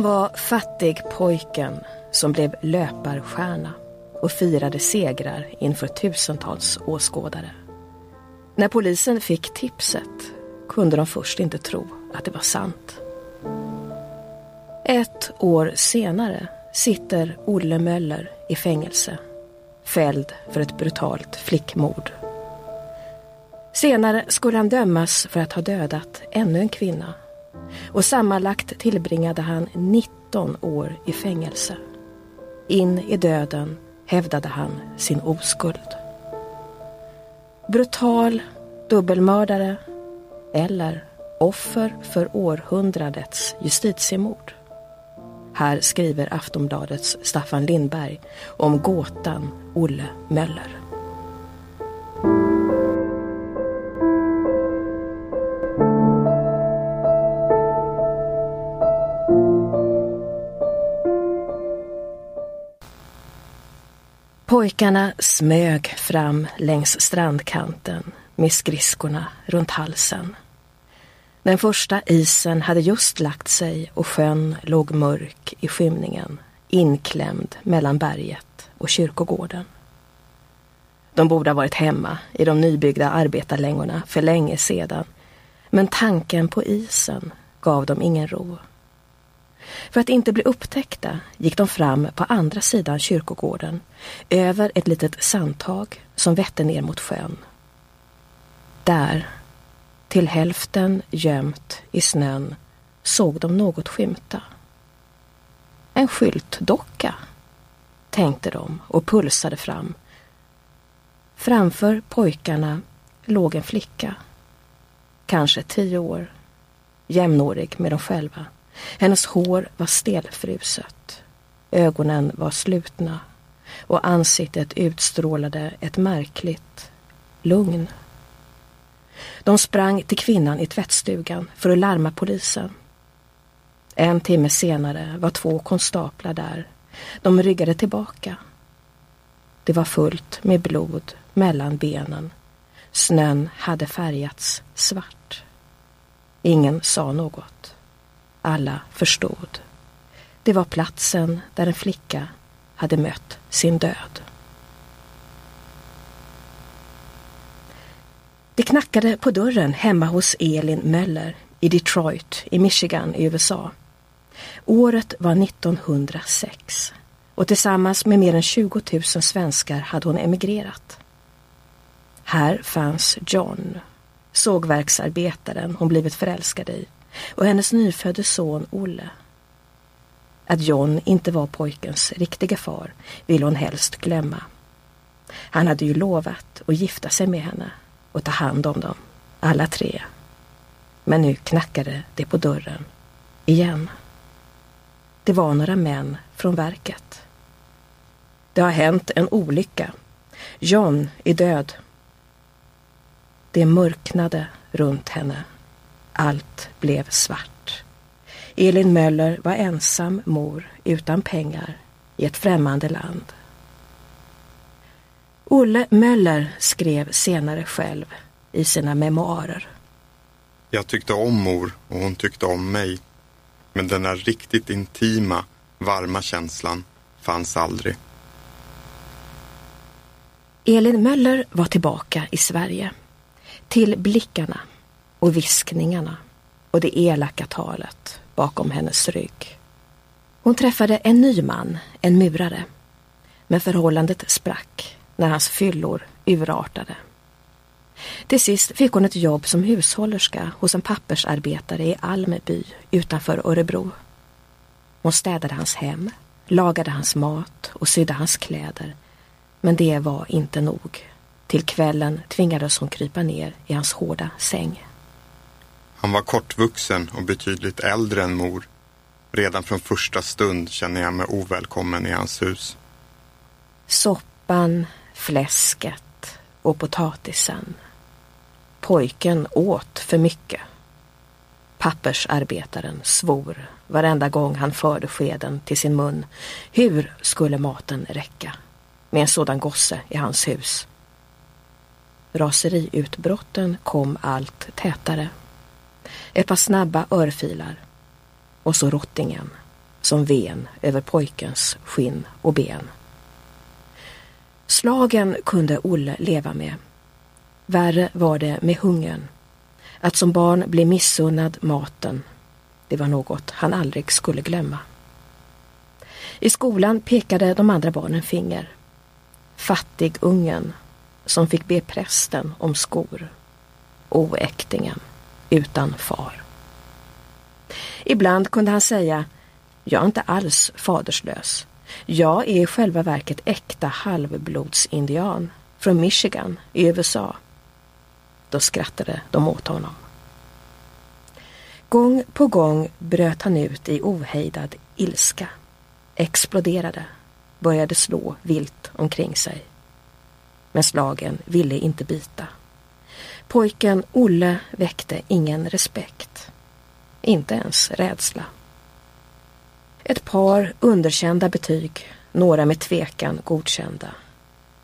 Han var fattigpojken som blev löparstjärna och firade segrar inför tusentals åskådare. När polisen fick tipset kunde de först inte tro att det var sant. Ett år senare sitter Olle Möller i fängelse fälld för ett brutalt flickmord. Senare skulle han dömas för att ha dödat ännu en kvinna och sammanlagt tillbringade han 19 år i fängelse. In i döden hävdade han sin oskuld. Brutal dubbelmördare eller offer för århundradets justitiemord. Här skriver Aftonbladets Staffan Lindberg om gåtan Olle Möller. Pojkarna smög fram längs strandkanten med skridskorna runt halsen. Den första isen hade just lagt sig och sjön låg mörk i skymningen, inklämd mellan berget och kyrkogården. De borde ha varit hemma i de nybyggda arbetarlängorna för länge sedan, men tanken på isen gav dem ingen ro. För att inte bli upptäckta gick de fram på andra sidan kyrkogården, över ett litet sandtag som vette ner mot sjön. Där till hälften gömt i snön såg de något skymta. En skyltdocka, tänkte de och pulsade fram. Framför pojkarna låg en flicka, kanske tio år, jämnårig med dem själva. Hennes hår var stelfruset, ögonen var slutna och ansiktet utstrålade ett märkligt lugn. De sprang till kvinnan i tvättstugan för att larma polisen. En timme senare var två konstaplar där. De ryggade tillbaka. Det var fullt med blod mellan benen. Snön hade färgats svart. Ingen sa något. Alla förstod. Det var platsen där en flicka hade mött sin död. Det knackade på dörren hemma hos Elin Möller i Detroit i Michigan i USA. Året var 1906 och tillsammans med mer än 20 000 svenskar hade hon emigrerat. Här fanns John, sågverksarbetaren hon blivit förälskad i och hennes nyfödde son Olle. Att John inte var pojkens riktiga far ville hon helst glömma. Han hade ju lovat att gifta sig med henne och ta hand om dem, alla tre. Men nu knackade det på dörren, igen. Det var några män från verket. Det har hänt en olycka. John är död. Det mörknade runt henne. Allt blev svart. Elin Möller var ensam mor utan pengar i ett främmande land. Olle Möller skrev senare själv i sina memoarer. Jag tyckte om mor och hon tyckte om mig. Men den där riktigt intima, varma känslan fanns aldrig. Elin Möller var tillbaka i Sverige. Till blickarna och viskningarna och det elaka talet bakom hennes rygg. Hon träffade en ny man, en murare. Men förhållandet sprack när hans fyllor urartade. Till sist fick hon ett jobb som hushållerska hos en pappersarbetare i Almeby utanför Örebro. Hon städade hans hem, lagade hans mat och sydde hans kläder. Men det var inte nog. Till kvällen tvingades hon krypa ner i hans hårda säng. Han var kortvuxen och betydligt äldre än mor. Redan från första stund känner jag mig ovälkommen i hans hus. Soppan, fläsket och potatisen. Pojken åt för mycket. Pappersarbetaren svor varenda gång han förde skeden till sin mun. Hur skulle maten räcka med en sådan gosse i hans hus? Raseriutbrotten kom allt tätare. Ett par snabba örfilar och så rottingen. som ven över pojkens skinn och ben. Slagen kunde Olle leva med. Värre var det med hungern. Att som barn bli missunnad maten, det var något han aldrig skulle glömma. I skolan pekade de andra barnen finger. Fattigungen som fick be prästen om skor. Oäktingen utan far. Ibland kunde han säga Jag är inte alls faderslös. Jag är i själva verket äkta halvblodsindian från Michigan i USA. Då skrattade de åt honom. Gång på gång bröt han ut i ohejdad ilska, exploderade, började slå vilt omkring sig. Men slagen ville inte bita. Pojken Olle väckte ingen respekt, inte ens rädsla. Ett par underkända betyg, några med tvekan godkända.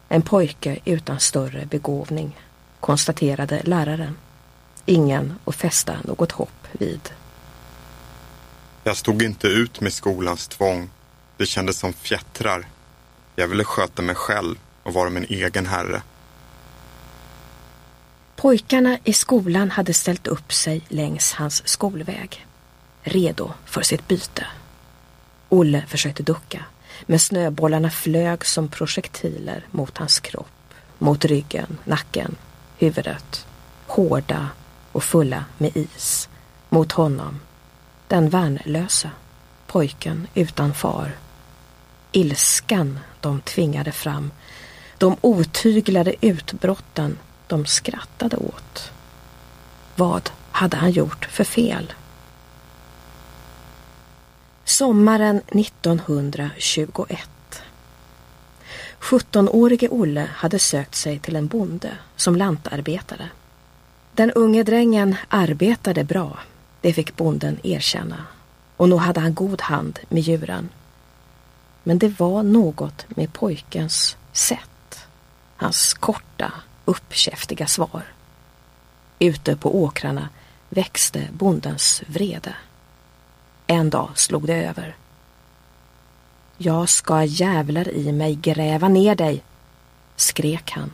En pojke utan större begåvning, konstaterade läraren. Ingen att fästa något hopp vid. Jag stod inte ut med skolans tvång. Det kändes som fjättrar. Jag ville sköta mig själv och vara min egen herre. Pojkarna i skolan hade ställt upp sig längs hans skolväg, redo för sitt byte. Olle försökte ducka, men snöbollarna flög som projektiler mot hans kropp, mot ryggen, nacken, huvudet, hårda och fulla med is, mot honom, den värnlösa, pojken utan far. Ilskan de tvingade fram, de otyglade utbrotten de skrattade åt. Vad hade han gjort för fel? Sommaren 1921. 17-årige Olle hade sökt sig till en bonde som lantarbetare. Den unge drängen arbetade bra, det fick bonden erkänna. Och nog hade han god hand med djuren. Men det var något med pojkens sätt. Hans korta, uppkäftiga svar. Ute på åkrarna växte bondens vrede. En dag slog det över. Jag ska jävlar i mig gräva ner dig, skrek han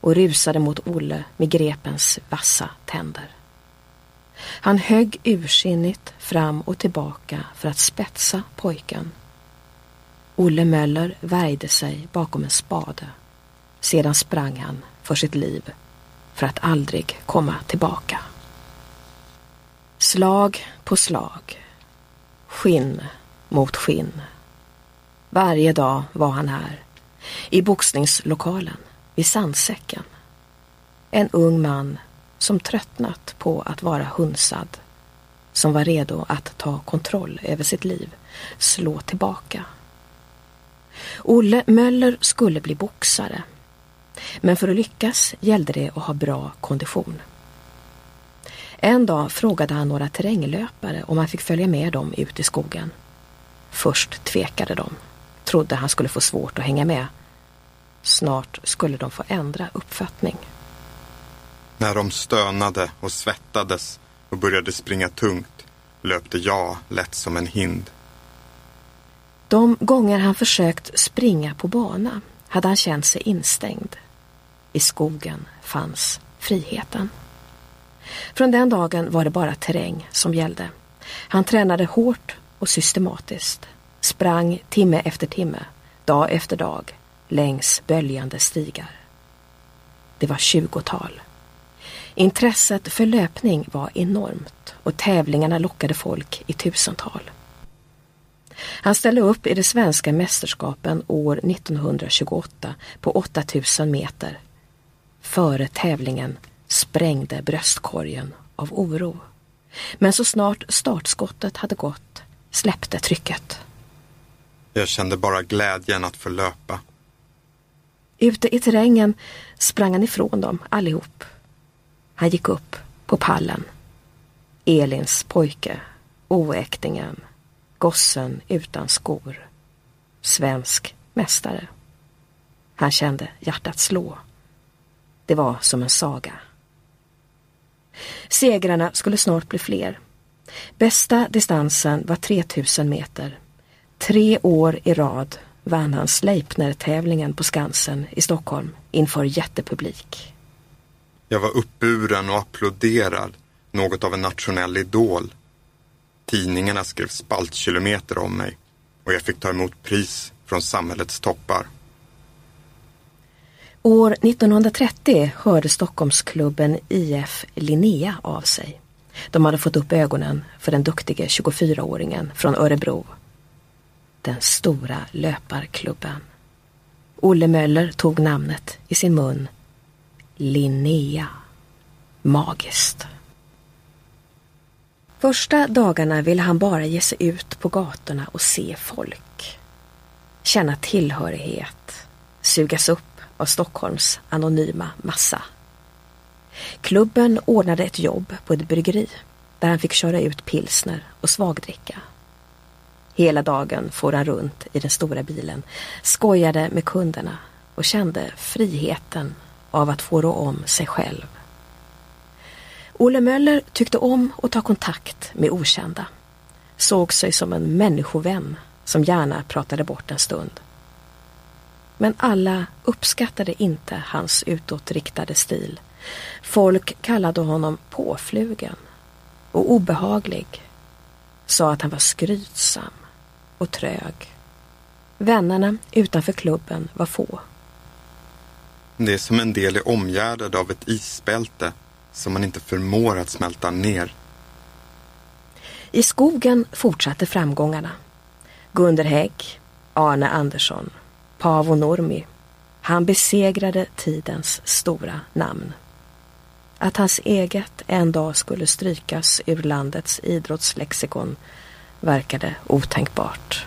och rusade mot Olle med grepens vassa tänder. Han högg ursinnigt fram och tillbaka för att spetsa pojken. Olle Möller värjde sig bakom en spade. Sedan sprang han för sitt liv för att aldrig komma tillbaka. Slag på slag. Skinn mot skinn. Varje dag var han här. I boxningslokalen, vid sandsäcken. En ung man som tröttnat på att vara hunsad. Som var redo att ta kontroll över sitt liv, slå tillbaka. Olle Möller skulle bli boxare. Men för att lyckas gällde det att ha bra kondition. En dag frågade han några terränglöpare om han fick följa med dem ut i skogen. Först tvekade de, trodde han skulle få svårt att hänga med. Snart skulle de få ändra uppfattning. När de stönade och svettades och började springa tungt löpte jag lätt som en hind. De gånger han försökt springa på bana hade han känt sig instängd. I skogen fanns friheten. Från den dagen var det bara terräng som gällde. Han tränade hårt och systematiskt. Sprang timme efter timme, dag efter dag, längs böljande stigar. Det var tjugotal. Intresset för löpning var enormt och tävlingarna lockade folk i tusental. Han ställde upp i de svenska mästerskapen år 1928 på 8000 meter. Före tävlingen sprängde bröstkorgen av oro. Men så snart startskottet hade gått släppte trycket. Jag kände bara glädjen att få löpa. Ute i terrängen sprang han ifrån dem allihop. Han gick upp på pallen. Elins pojke, oäktingen, gossen utan skor. Svensk mästare. Han kände hjärtat slå. Det var som en saga. Segrarna skulle snart bli fler. Bästa distansen var 3000 meter. Tre år i rad vann han Sleipner-tävlingen på Skansen i Stockholm inför jättepublik. Jag var uppburen och applåderad, något av en nationell idol. Tidningarna skrev spaltkilometer om mig och jag fick ta emot pris från samhällets toppar. År 1930 hörde Stockholmsklubben IF Linnea av sig. De hade fått upp ögonen för den duktige 24-åringen från Örebro. Den stora löparklubben. Olle Möller tog namnet i sin mun. Linnea. Magiskt. Första dagarna ville han bara ge sig ut på gatorna och se folk. Känna tillhörighet. Sugas upp av Stockholms anonyma massa. Klubben ordnade ett jobb på ett bryggeri där han fick köra ut pilsner och svagdricka. Hela dagen for han runt i den stora bilen, skojade med kunderna och kände friheten av att få rå om sig själv. Olle Möller tyckte om att ta kontakt med okända. Såg sig som en människovän som gärna pratade bort en stund. Men alla uppskattade inte hans utåtriktade stil. Folk kallade honom påflugen och obehaglig. Sa att han var skrytsam och trög. Vännerna utanför klubben var få. Det är som en del är omgärdad av ett isbälte som man inte förmår att smälta ner. I skogen fortsatte framgångarna. Gunder Hägg, Arne Andersson, Paavo Nurmi. Han besegrade tidens stora namn. Att hans eget en dag skulle strykas ur landets idrottslexikon verkade otänkbart.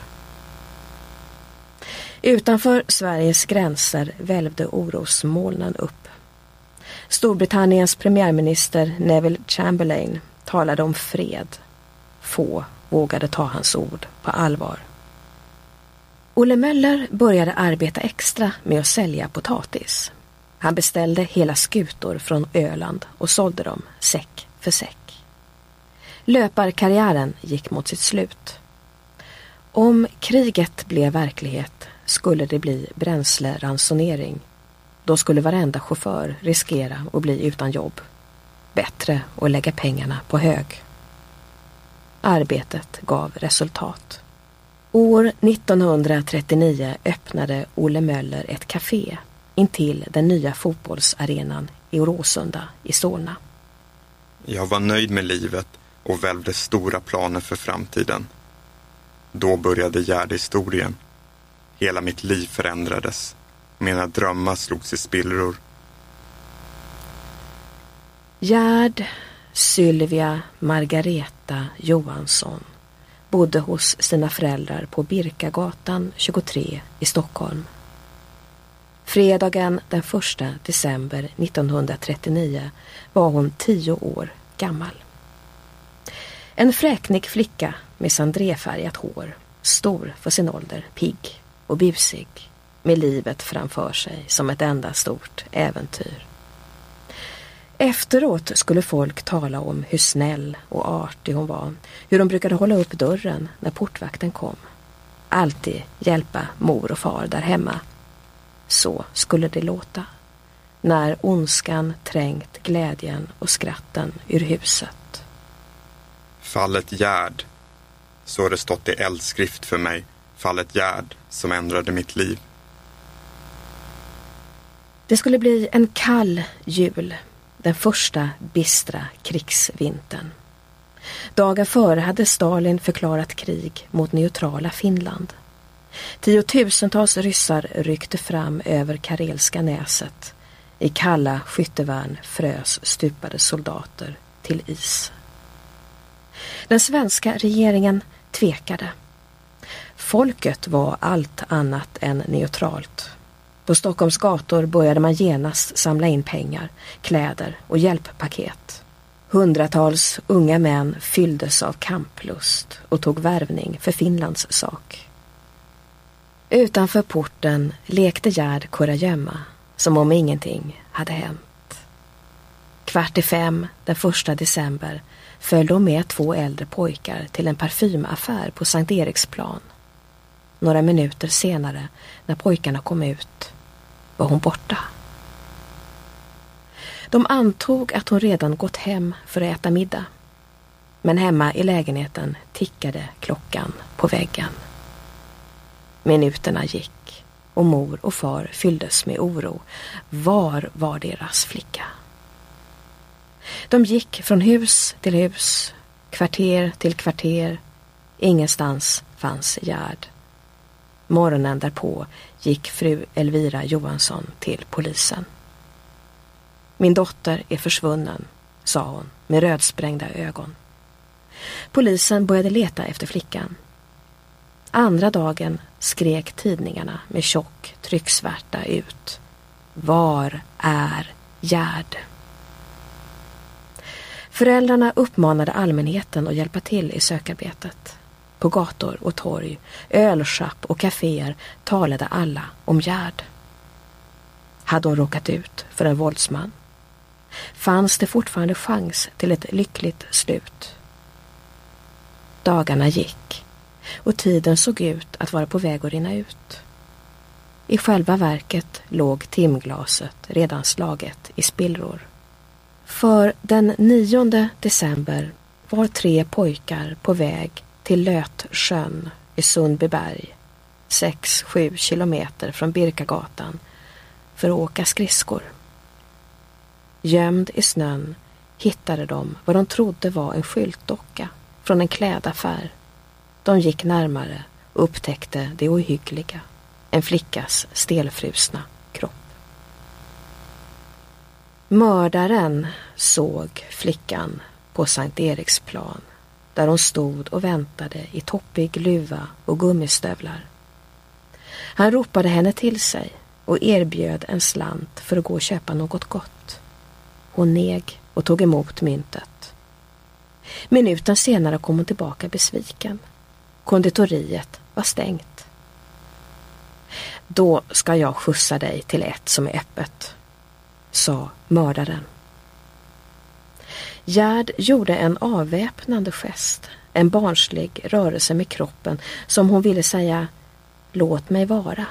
Utanför Sveriges gränser välvde orosmolnen upp. Storbritanniens premiärminister Neville Chamberlain talade om fred. Få vågade ta hans ord på allvar. Olle Möller började arbeta extra med att sälja potatis. Han beställde hela skutor från Öland och sålde dem säck för säck. Löparkarriären gick mot sitt slut. Om kriget blev verklighet skulle det bli bränsleransonering. Då skulle varenda chaufför riskera att bli utan jobb. Bättre att lägga pengarna på hög. Arbetet gav resultat. År 1939 öppnade Olle Möller ett café intill den nya fotbollsarenan i Råsunda i Solna. Jag var nöjd med livet och välvde stora planer för framtiden. Då började Gärdhistorien. Hela mitt liv förändrades. Mina drömmar slogs i spillror. Gerd Sylvia Margareta Johansson bodde hos sina föräldrar på Birkagatan 23 i Stockholm. Fredagen den 1 december 1939 var hon tio år gammal. En fräknig flicka med sandréfärgat hår, stor för sin ålder, pigg och busig, med livet framför sig som ett enda stort äventyr. Efteråt skulle folk tala om hur snäll och artig hon var, hur hon brukade hålla upp dörren när portvakten kom. Alltid hjälpa mor och far där hemma. Så skulle det låta. När ondskan trängt glädjen och skratten ur huset. Fallet Gärd. Så har det stått i eldskrift för mig. Fallet Gärd som ändrade mitt liv. Det skulle bli en kall jul den första bistra krigsvintern. Dagen före hade Stalin förklarat krig mot neutrala Finland. Tiotusentals ryssar ryckte fram över Karelska näset. I kalla skyttevärn frös stupade soldater till is. Den svenska regeringen tvekade. Folket var allt annat än neutralt. På Stockholms gator började man genast samla in pengar, kläder och hjälppaket. Hundratals unga män fylldes av kamplust och tog värvning för Finlands sak. Utanför porten lekte Gerd kurragömma som om ingenting hade hänt. Kvart i fem den första december följde hon med två äldre pojkar till en parfymaffär på Sankt Eriksplan. några minuter senare när pojkarna kom ut var hon borta. De antog att hon redan gått hem för att äta middag. Men hemma i lägenheten tickade klockan på väggen. Minuterna gick och mor och far fylldes med oro. Var var deras flicka? De gick från hus till hus, kvarter till kvarter. Ingenstans fanns Gerd. Morgonen därpå gick fru Elvira Johansson till polisen. Min dotter är försvunnen, sa hon med rödsprängda ögon. Polisen började leta efter flickan. Andra dagen skrek tidningarna med tjock trycksvärta ut. Var är Gerd? Föräldrarna uppmanade allmänheten att hjälpa till i sökarbetet. På gator och torg, ölschapp och kaféer talade alla om Gerd. Hade hon råkat ut för en våldsman? Fanns det fortfarande chans till ett lyckligt slut? Dagarna gick och tiden såg ut att vara på väg att rinna ut. I själva verket låg timglaset redan slaget i spillror. För den 9 december var tre pojkar på väg till Lötsjön i Sundbyberg, 6-7 kilometer från Birkagatan, för att åka skridskor. Gömd i snön hittade de vad de trodde var en skyltdocka från en klädaffär. De gick närmare och upptäckte det ohyggliga, en flickas stelfrusna kropp. Mördaren såg flickan på Sankt Eriksplan där hon stod och väntade i toppig luva och gummistövlar. Han ropade henne till sig och erbjöd en slant för att gå och köpa något gott. Hon neg och tog emot myntet. Minuten senare kom hon tillbaka besviken. Konditoriet var stängt. Då ska jag skjutsa dig till ett som är öppet, sa mördaren. Gerd gjorde en avväpnande gest, en barnslig rörelse med kroppen som hon ville säga Låt mig vara.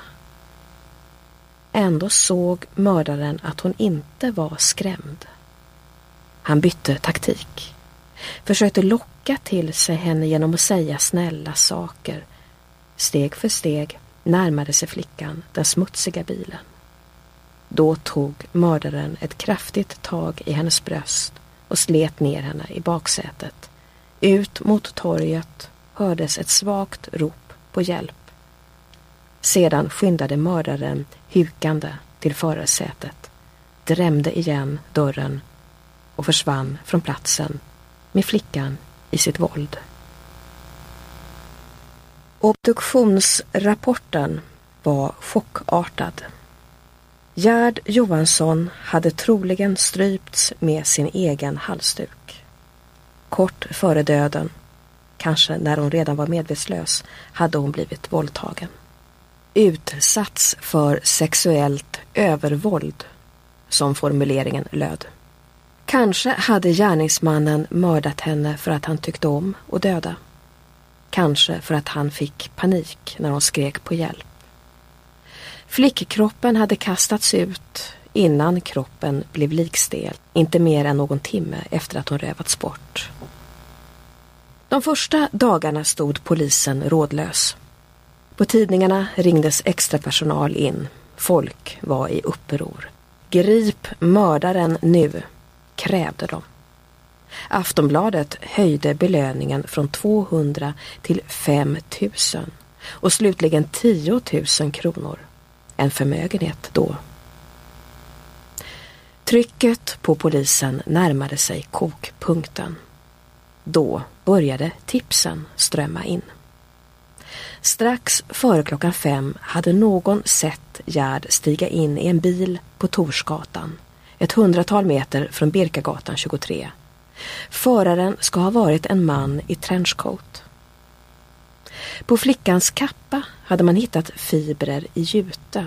Ändå såg mördaren att hon inte var skrämd. Han bytte taktik. Försökte locka till sig henne genom att säga snälla saker. Steg för steg närmade sig flickan den smutsiga bilen. Då tog mördaren ett kraftigt tag i hennes bröst och slet ner henne i baksätet. Ut mot torget hördes ett svagt rop på hjälp. Sedan skyndade mördaren hukande till förarsätet, drämde igen dörren och försvann från platsen med flickan i sitt våld. Obduktionsrapporten var chockartad. Gerd Johansson hade troligen strypts med sin egen halsduk. Kort före döden, kanske när hon redan var medvetslös, hade hon blivit våldtagen. Utsatts för sexuellt övervåld, som formuleringen löd. Kanske hade gärningsmannen mördat henne för att han tyckte om att döda. Kanske för att han fick panik när hon skrek på hjälp. Flickkroppen hade kastats ut innan kroppen blev likstel, inte mer än någon timme efter att hon rövats bort. De första dagarna stod polisen rådlös. På tidningarna ringdes extra personal in. Folk var i uppror. Grip mördaren nu, krävde de. Aftonbladet höjde belöningen från 200 till 5 000 och slutligen 10 000 kronor en förmögenhet då. Trycket på polisen närmade sig kokpunkten. Då började tipsen strömma in. Strax före klockan fem hade någon sett Gerd stiga in i en bil på Torsgatan, ett hundratal meter från Birkagatan 23. Föraren ska ha varit en man i trenchcoat. På flickans kappa hade man hittat fibrer i jute,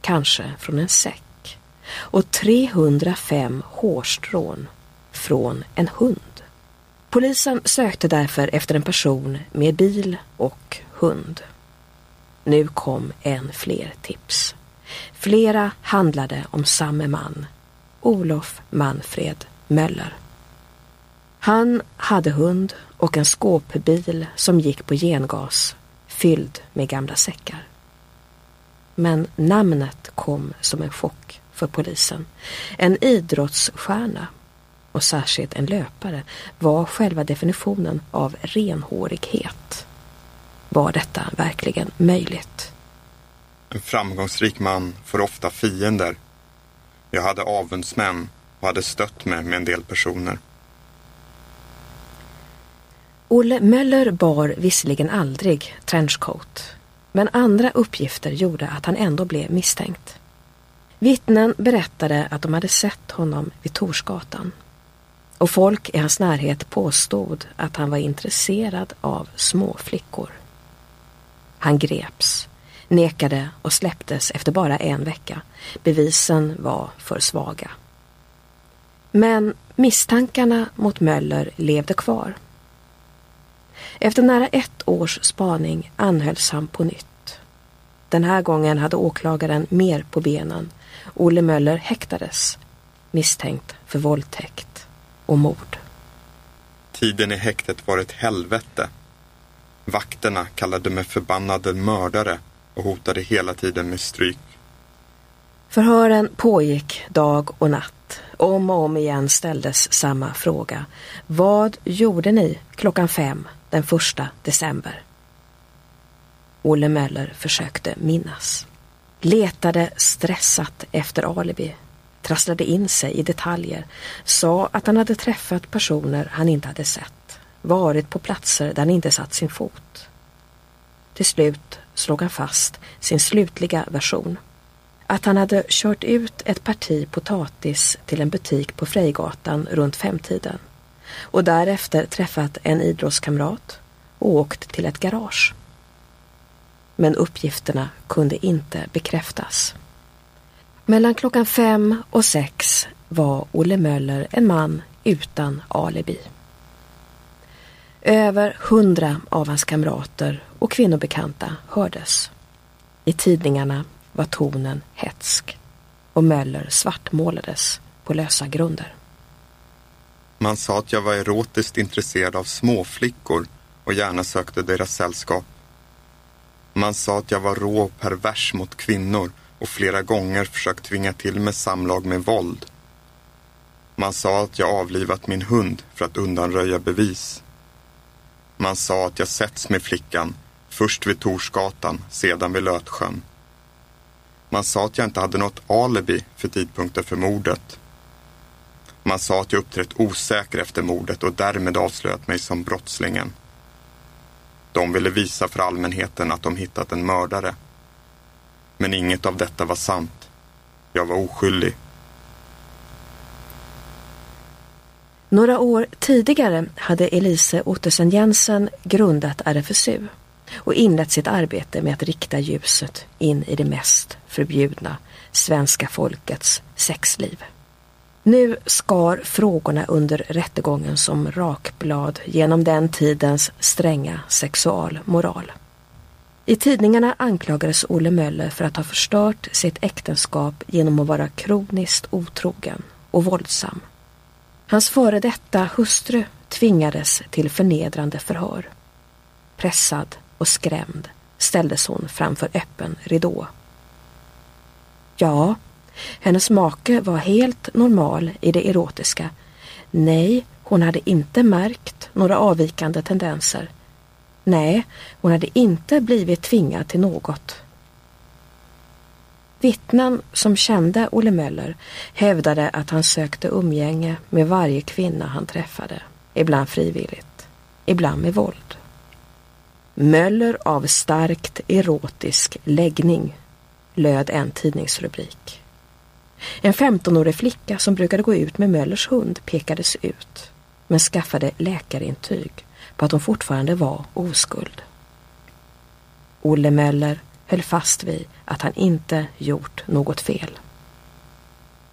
kanske från en säck, och 305 hårstrån från en hund. Polisen sökte därför efter en person med bil och hund. Nu kom än fler tips. Flera handlade om samme man, Olof Manfred Möller. Han hade hund och en skåpbil som gick på gengas fylld med gamla säckar. Men namnet kom som en chock för polisen. En idrottsstjärna och särskilt en löpare var själva definitionen av renhårighet. Var detta verkligen möjligt? En framgångsrik man får ofta fiender. Jag hade avundsmän och hade stött mig med en del personer. Olle Möller bar visserligen aldrig trenchcoat, men andra uppgifter gjorde att han ändå blev misstänkt. Vittnen berättade att de hade sett honom vid Torsgatan och folk i hans närhet påstod att han var intresserad av små flickor. Han greps, nekade och släpptes efter bara en vecka. Bevisen var för svaga. Men misstankarna mot Möller levde kvar. Efter nära ett års spaning anhölls han på nytt. Den här gången hade åklagaren mer på benen. Olle Möller häktades, misstänkt för våldtäkt och mord. Tiden i häktet var ett helvete. Vakterna kallade mig förbannade mördare och hotade hela tiden med stryk. Förhören pågick dag och natt. Om och om igen ställdes samma fråga. Vad gjorde ni klockan fem den första december? Olle Möller försökte minnas. Letade stressat efter alibi. Trasslade in sig i detaljer. Sa att han hade träffat personer han inte hade sett. Varit på platser där han inte satt sin fot. Till slut slog han fast sin slutliga version. Att han hade kört ut ett parti potatis till en butik på Frejgatan runt femtiden och därefter träffat en idrottskamrat och åkt till ett garage. Men uppgifterna kunde inte bekräftas. Mellan klockan fem och sex var Olle Möller en man utan alibi. Över hundra av hans kamrater och kvinnobekanta hördes. I tidningarna var tonen hetsk och Möller svartmålades på lösa grunder. Man sa att jag var erotiskt intresserad av småflickor och gärna sökte deras sällskap. Man sa att jag var rå och pervers mot kvinnor och flera gånger försökt tvinga till mig samlag med våld. Man sa att jag avlivat min hund för att undanröja bevis. Man sa att jag setts med flickan, först vid Torsgatan, sedan vid Lötsjön. Man sa att jag inte hade något alibi för tidpunkten för mordet. Man sa att jag uppträtt osäker efter mordet och därmed avslöjat mig som brottslingen. De ville visa för allmänheten att de hittat en mördare. Men inget av detta var sant. Jag var oskyldig. Några år tidigare hade Elise Ottesen Jensen grundat RFSU och inlett sitt arbete med att rikta ljuset in i det mest förbjudna svenska folkets sexliv. Nu skar frågorna under rättegången som rakblad genom den tidens stränga sexualmoral. I tidningarna anklagades Olle Möller för att ha förstört sitt äktenskap genom att vara kroniskt otrogen och våldsam. Hans före detta hustru tvingades till förnedrande förhör. Pressad och skrämd ställdes hon framför öppen ridå. Ja, hennes make var helt normal i det erotiska. Nej, hon hade inte märkt några avvikande tendenser. Nej, hon hade inte blivit tvingad till något. Vittnen som kände Olle Möller hävdade att han sökte umgänge med varje kvinna han träffade. Ibland frivilligt, ibland med våld. Möller av starkt erotisk läggning, löd en tidningsrubrik. En 15-årig flicka som brukade gå ut med Möllers hund pekades ut, men skaffade läkarintyg på att hon fortfarande var oskuld. Olle Möller höll fast vid att han inte gjort något fel.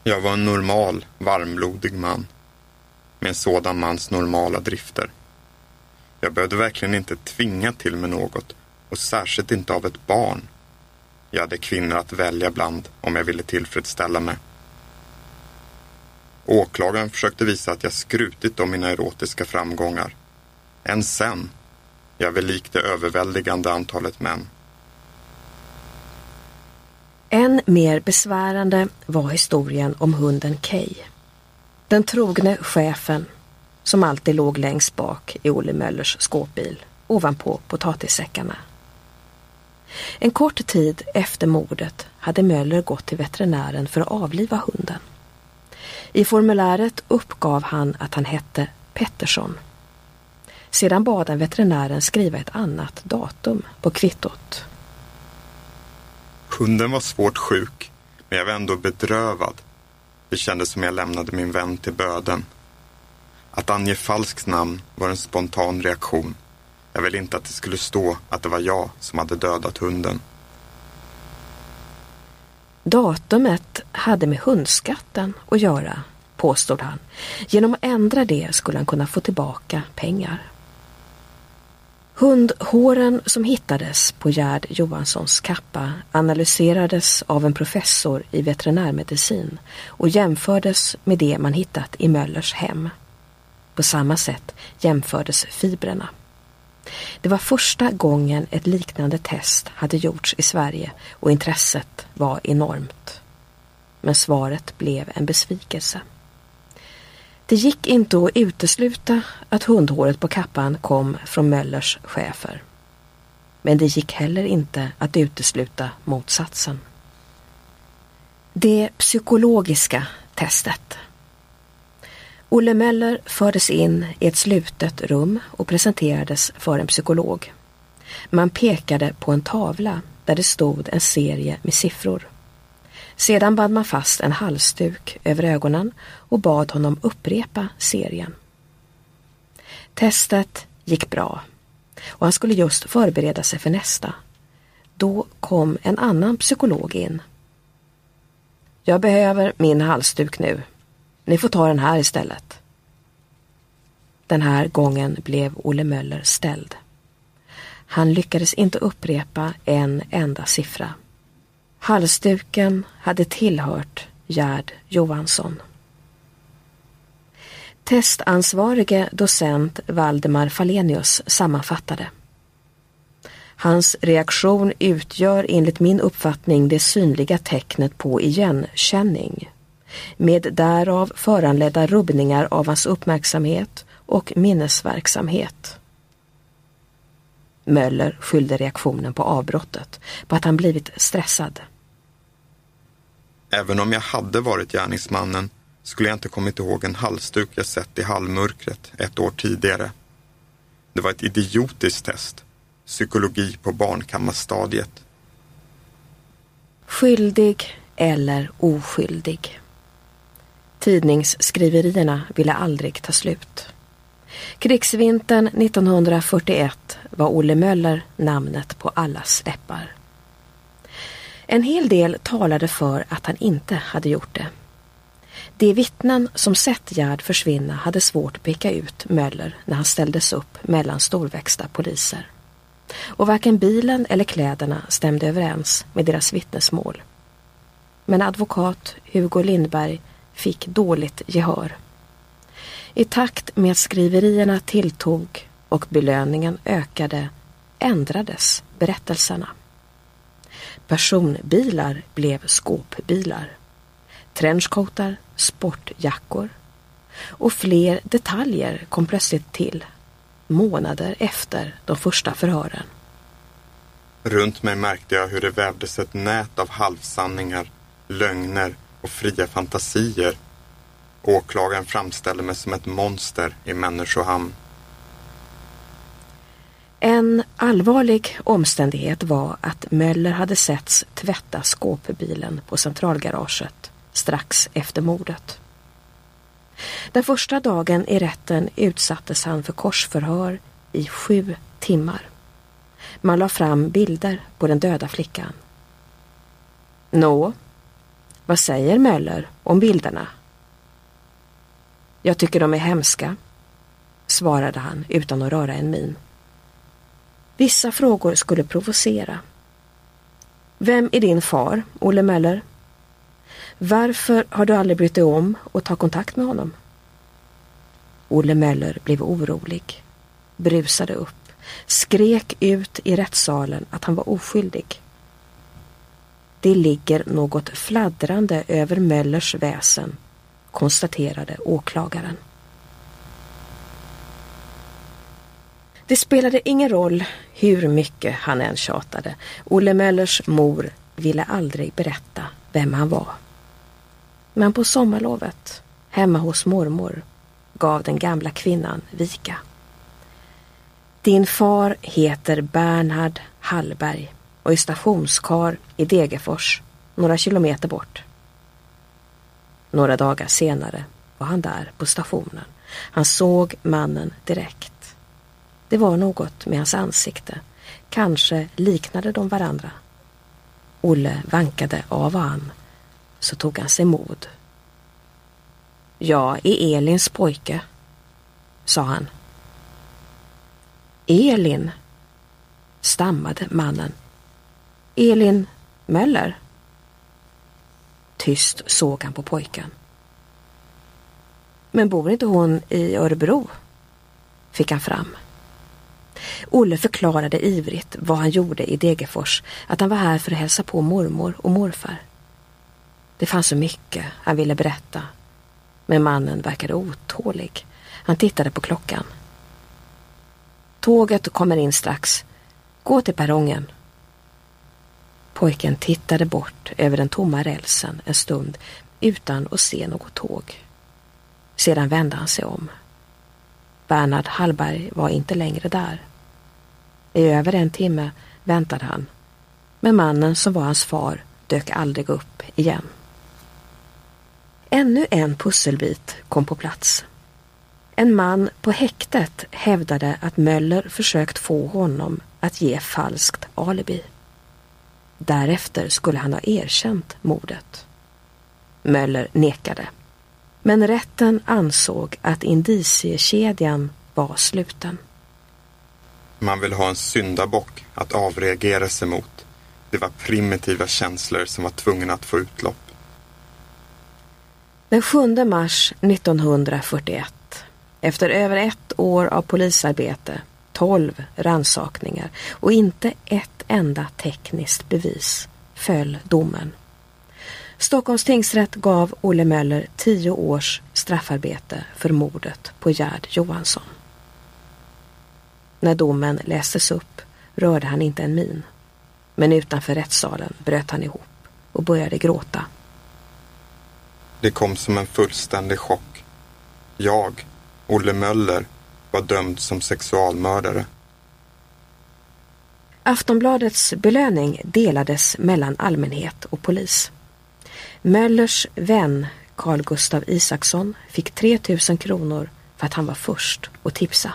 Jag var en normal, varmblodig man med en sådan mans normala drifter. Jag behövde verkligen inte tvinga till mig något och särskilt inte av ett barn. Jag hade kvinnor att välja bland om jag ville tillfredsställa mig. Åklagaren försökte visa att jag skrutit om mina erotiska framgångar. Än sen. Jag var lik det överväldigande antalet män. Än mer besvärande var historien om hunden Kay. Den trogne chefen som alltid låg längst bak i Olle Möllers skåpbil ovanpå potatissäckarna. En kort tid efter mordet hade Möller gått till veterinären för att avliva hunden. I formuläret uppgav han att han hette Pettersson. Sedan bad han veterinären skriva ett annat datum på kvittot. Hunden var svårt sjuk, men jag var ändå bedrövad. Det kändes som jag lämnade min vän till böden. Att ange falskt namn var en spontan reaktion. Jag ville inte att det skulle stå att det var jag som hade dödat hunden. Datumet hade med hundskatten att göra, påstod han. Genom att ändra det skulle han kunna få tillbaka pengar. Hundhåren som hittades på Gerd Johanssons kappa analyserades av en professor i veterinärmedicin och jämfördes med det man hittat i Möllers hem. På samma sätt jämfördes fibrerna. Det var första gången ett liknande test hade gjorts i Sverige och intresset var enormt. Men svaret blev en besvikelse. Det gick inte att utesluta att hundhåret på kappan kom från Möllers chefer. Men det gick heller inte att utesluta motsatsen. Det psykologiska testet. Olle Möller fördes in i ett slutet rum och presenterades för en psykolog. Man pekade på en tavla där det stod en serie med siffror. Sedan band man fast en halsduk över ögonen och bad honom upprepa serien. Testet gick bra och han skulle just förbereda sig för nästa. Då kom en annan psykolog in. Jag behöver min halsduk nu. Ni får ta den här istället. Den här gången blev Olle Möller ställd. Han lyckades inte upprepa en enda siffra. Halsduken hade tillhört Gerd Johansson. Testansvarige docent Valdemar Falenius sammanfattade. Hans reaktion utgör enligt min uppfattning det synliga tecknet på igenkänning med därav föranledda rubbningar av hans uppmärksamhet och minnesverksamhet. Möller skyllde reaktionen på avbrottet, på att han blivit stressad. Även om jag hade varit gärningsmannen skulle jag inte kommit ihåg en halsduk jag sett i halvmörkret ett år tidigare. Det var ett idiotiskt test. Psykologi på barnkammarstadiet. Skyldig eller oskyldig? Tidningsskriverierna ville aldrig ta slut. Krigsvintern 1941 var Olle Möller namnet på allas läppar. En hel del talade för att han inte hade gjort det. De vittnen som sett Gerd försvinna hade svårt att peka ut Möller när han ställdes upp mellan storväxta poliser. Och varken bilen eller kläderna stämde överens med deras vittnesmål. Men advokat Hugo Lindberg fick dåligt gehör. I takt med att skriverierna tilltog och belöningen ökade ändrades berättelserna. Personbilar blev skåpbilar. Trenchcoatar, sportjackor. Och fler detaljer kom plötsligt till månader efter de första förhören. Runt mig märkte jag hur det vävdes ett nät av halvsanningar, lögner och fria fantasier. Åklagaren framställde mig som ett monster i människohamn. En allvarlig omständighet var att Möller hade setts tvätta skåpbilen på centralgaraget strax efter mordet. Den första dagen i rätten utsattes han för korsförhör i sju timmar. Man la fram bilder på den döda flickan. Nå, vad säger Möller om bilderna? Jag tycker de är hemska, svarade han utan att röra en min. Vissa frågor skulle provocera. Vem är din far, Olle Möller? Varför har du aldrig brytt dig om att ta kontakt med honom? Olle Möller blev orolig, brusade upp, skrek ut i rättssalen att han var oskyldig. Det ligger något fladdrande över Möllers väsen, konstaterade åklagaren. Det spelade ingen roll hur mycket han än tjatade. Olle Möllers mor ville aldrig berätta vem han var. Men på sommarlovet, hemma hos mormor, gav den gamla kvinnan vika. Din far heter Bernhard Hallberg och är stationskar i Degerfors, några kilometer bort. Några dagar senare var han där på stationen. Han såg mannen direkt. Det var något med hans ansikte. Kanske liknade de varandra. Olle vankade av och an. Så tog han sig mod. Jag är Elins pojke, sa han. Elin, stammade mannen. Elin Möller? Tyst såg han på pojken. Men bor inte hon i Örebro? Fick han fram. Olle förklarade ivrigt vad han gjorde i Degerfors, att han var här för att hälsa på mormor och morfar. Det fanns så mycket han ville berätta, men mannen verkade otålig. Han tittade på klockan. Tåget kommer in strax. Gå till perrongen. Pojken tittade bort över den tomma rälsen en stund utan att se något tåg. Sedan vände han sig om. Bernhard Hallberg var inte längre där. I över en timme väntade han, men mannen som var hans far dök aldrig upp igen. Ännu en pusselbit kom på plats. En man på häktet hävdade att Möller försökt få honom att ge falskt alibi. Därefter skulle han ha erkänt mordet. Möller nekade. Men rätten ansåg att indiciekedjan var sluten. Man vill ha en syndabock att avreagera sig mot. Det var primitiva känslor som var tvungna att få utlopp. Den 7 mars 1941, efter över ett år av polisarbete, tolv ransakningar och inte ett enda tekniskt bevis, föll domen. Stockholms tingsrätt gav Olle Möller tio års straffarbete för mordet på Gerd Johansson. När domen lästes upp rörde han inte en min. Men utanför rättssalen bröt han ihop och började gråta. Det kom som en fullständig chock. Jag, Olle Möller, var dömd som sexualmördare. Aftonbladets belöning delades mellan allmänhet och polis. Möllers vän Carl Gustav Isaksson fick 3 000 kronor för att han var först och tipsa.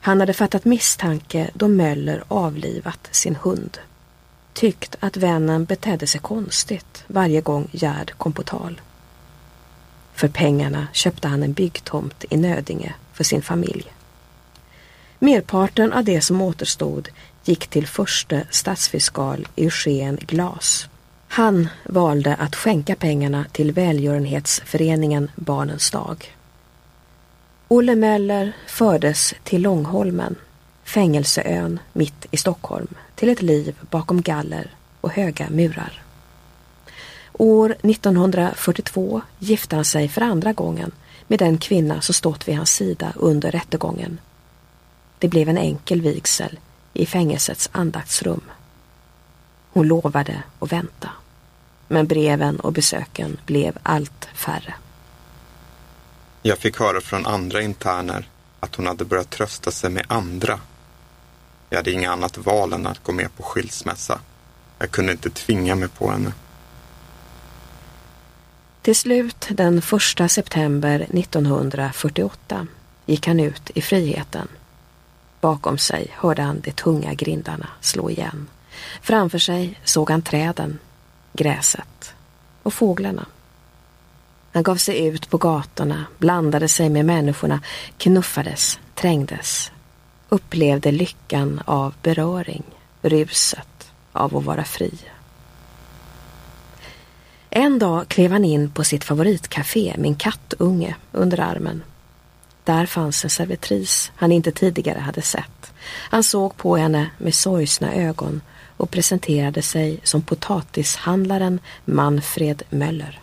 Han hade fattat misstanke då Möller avlivat sin hund. Tyckt att vännen betedde sig konstigt varje gång Gerd kom på tal. För pengarna köpte han en byggtomt i Nödinge för sin familj. Merparten av det som återstod gick till förste stadsfiskal Eugen Glas. Han valde att skänka pengarna till välgörenhetsföreningen Barnens dag. Olle Möller fördes till Långholmen, fängelseön mitt i Stockholm, till ett liv bakom galler och höga murar. År 1942 gifte han sig för andra gången med den kvinna som stått vid hans sida under rättegången. Det blev en enkel vigsel i fängelsets andaktsrum. Hon lovade att vänta. Men breven och besöken blev allt färre. Jag fick höra från andra interner att hon hade börjat trösta sig med andra. Jag hade inget annat val än att gå med på skilsmässa. Jag kunde inte tvinga mig på henne. Till slut den 1 september 1948 gick han ut i friheten. Bakom sig hörde han de tunga grindarna slå igen. Framför sig såg han träden, gräset och fåglarna. Han gav sig ut på gatorna, blandade sig med människorna, knuffades, trängdes. upplevde lyckan av beröring, ruset av att vara fri. En dag klev han in på sitt favoritcafé, Min kattunge, under armen. Där fanns en servitris han inte tidigare hade sett. Han såg på henne med sorgsna ögon och presenterade sig som potatishandlaren Manfred Möller.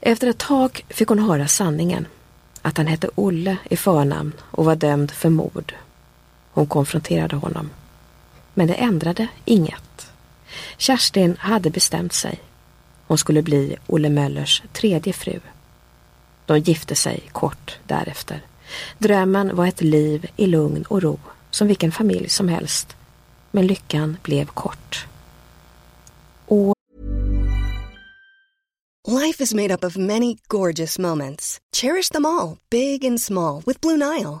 Efter ett tag fick hon höra sanningen, att han hette Olle i förnamn och var dömd för mord. Hon konfronterade honom. Men det ändrade inget. Kerstin hade bestämt sig. Hon skulle bli Olle Möllers tredje fru. De gifte sig kort därefter. Drömmen var ett liv i lugn och ro, som vilken familj som helst. Men lyckan blev kort. Och Life is made up of many gorgeous moments. Cherish them all, big and small, with Blue Nile.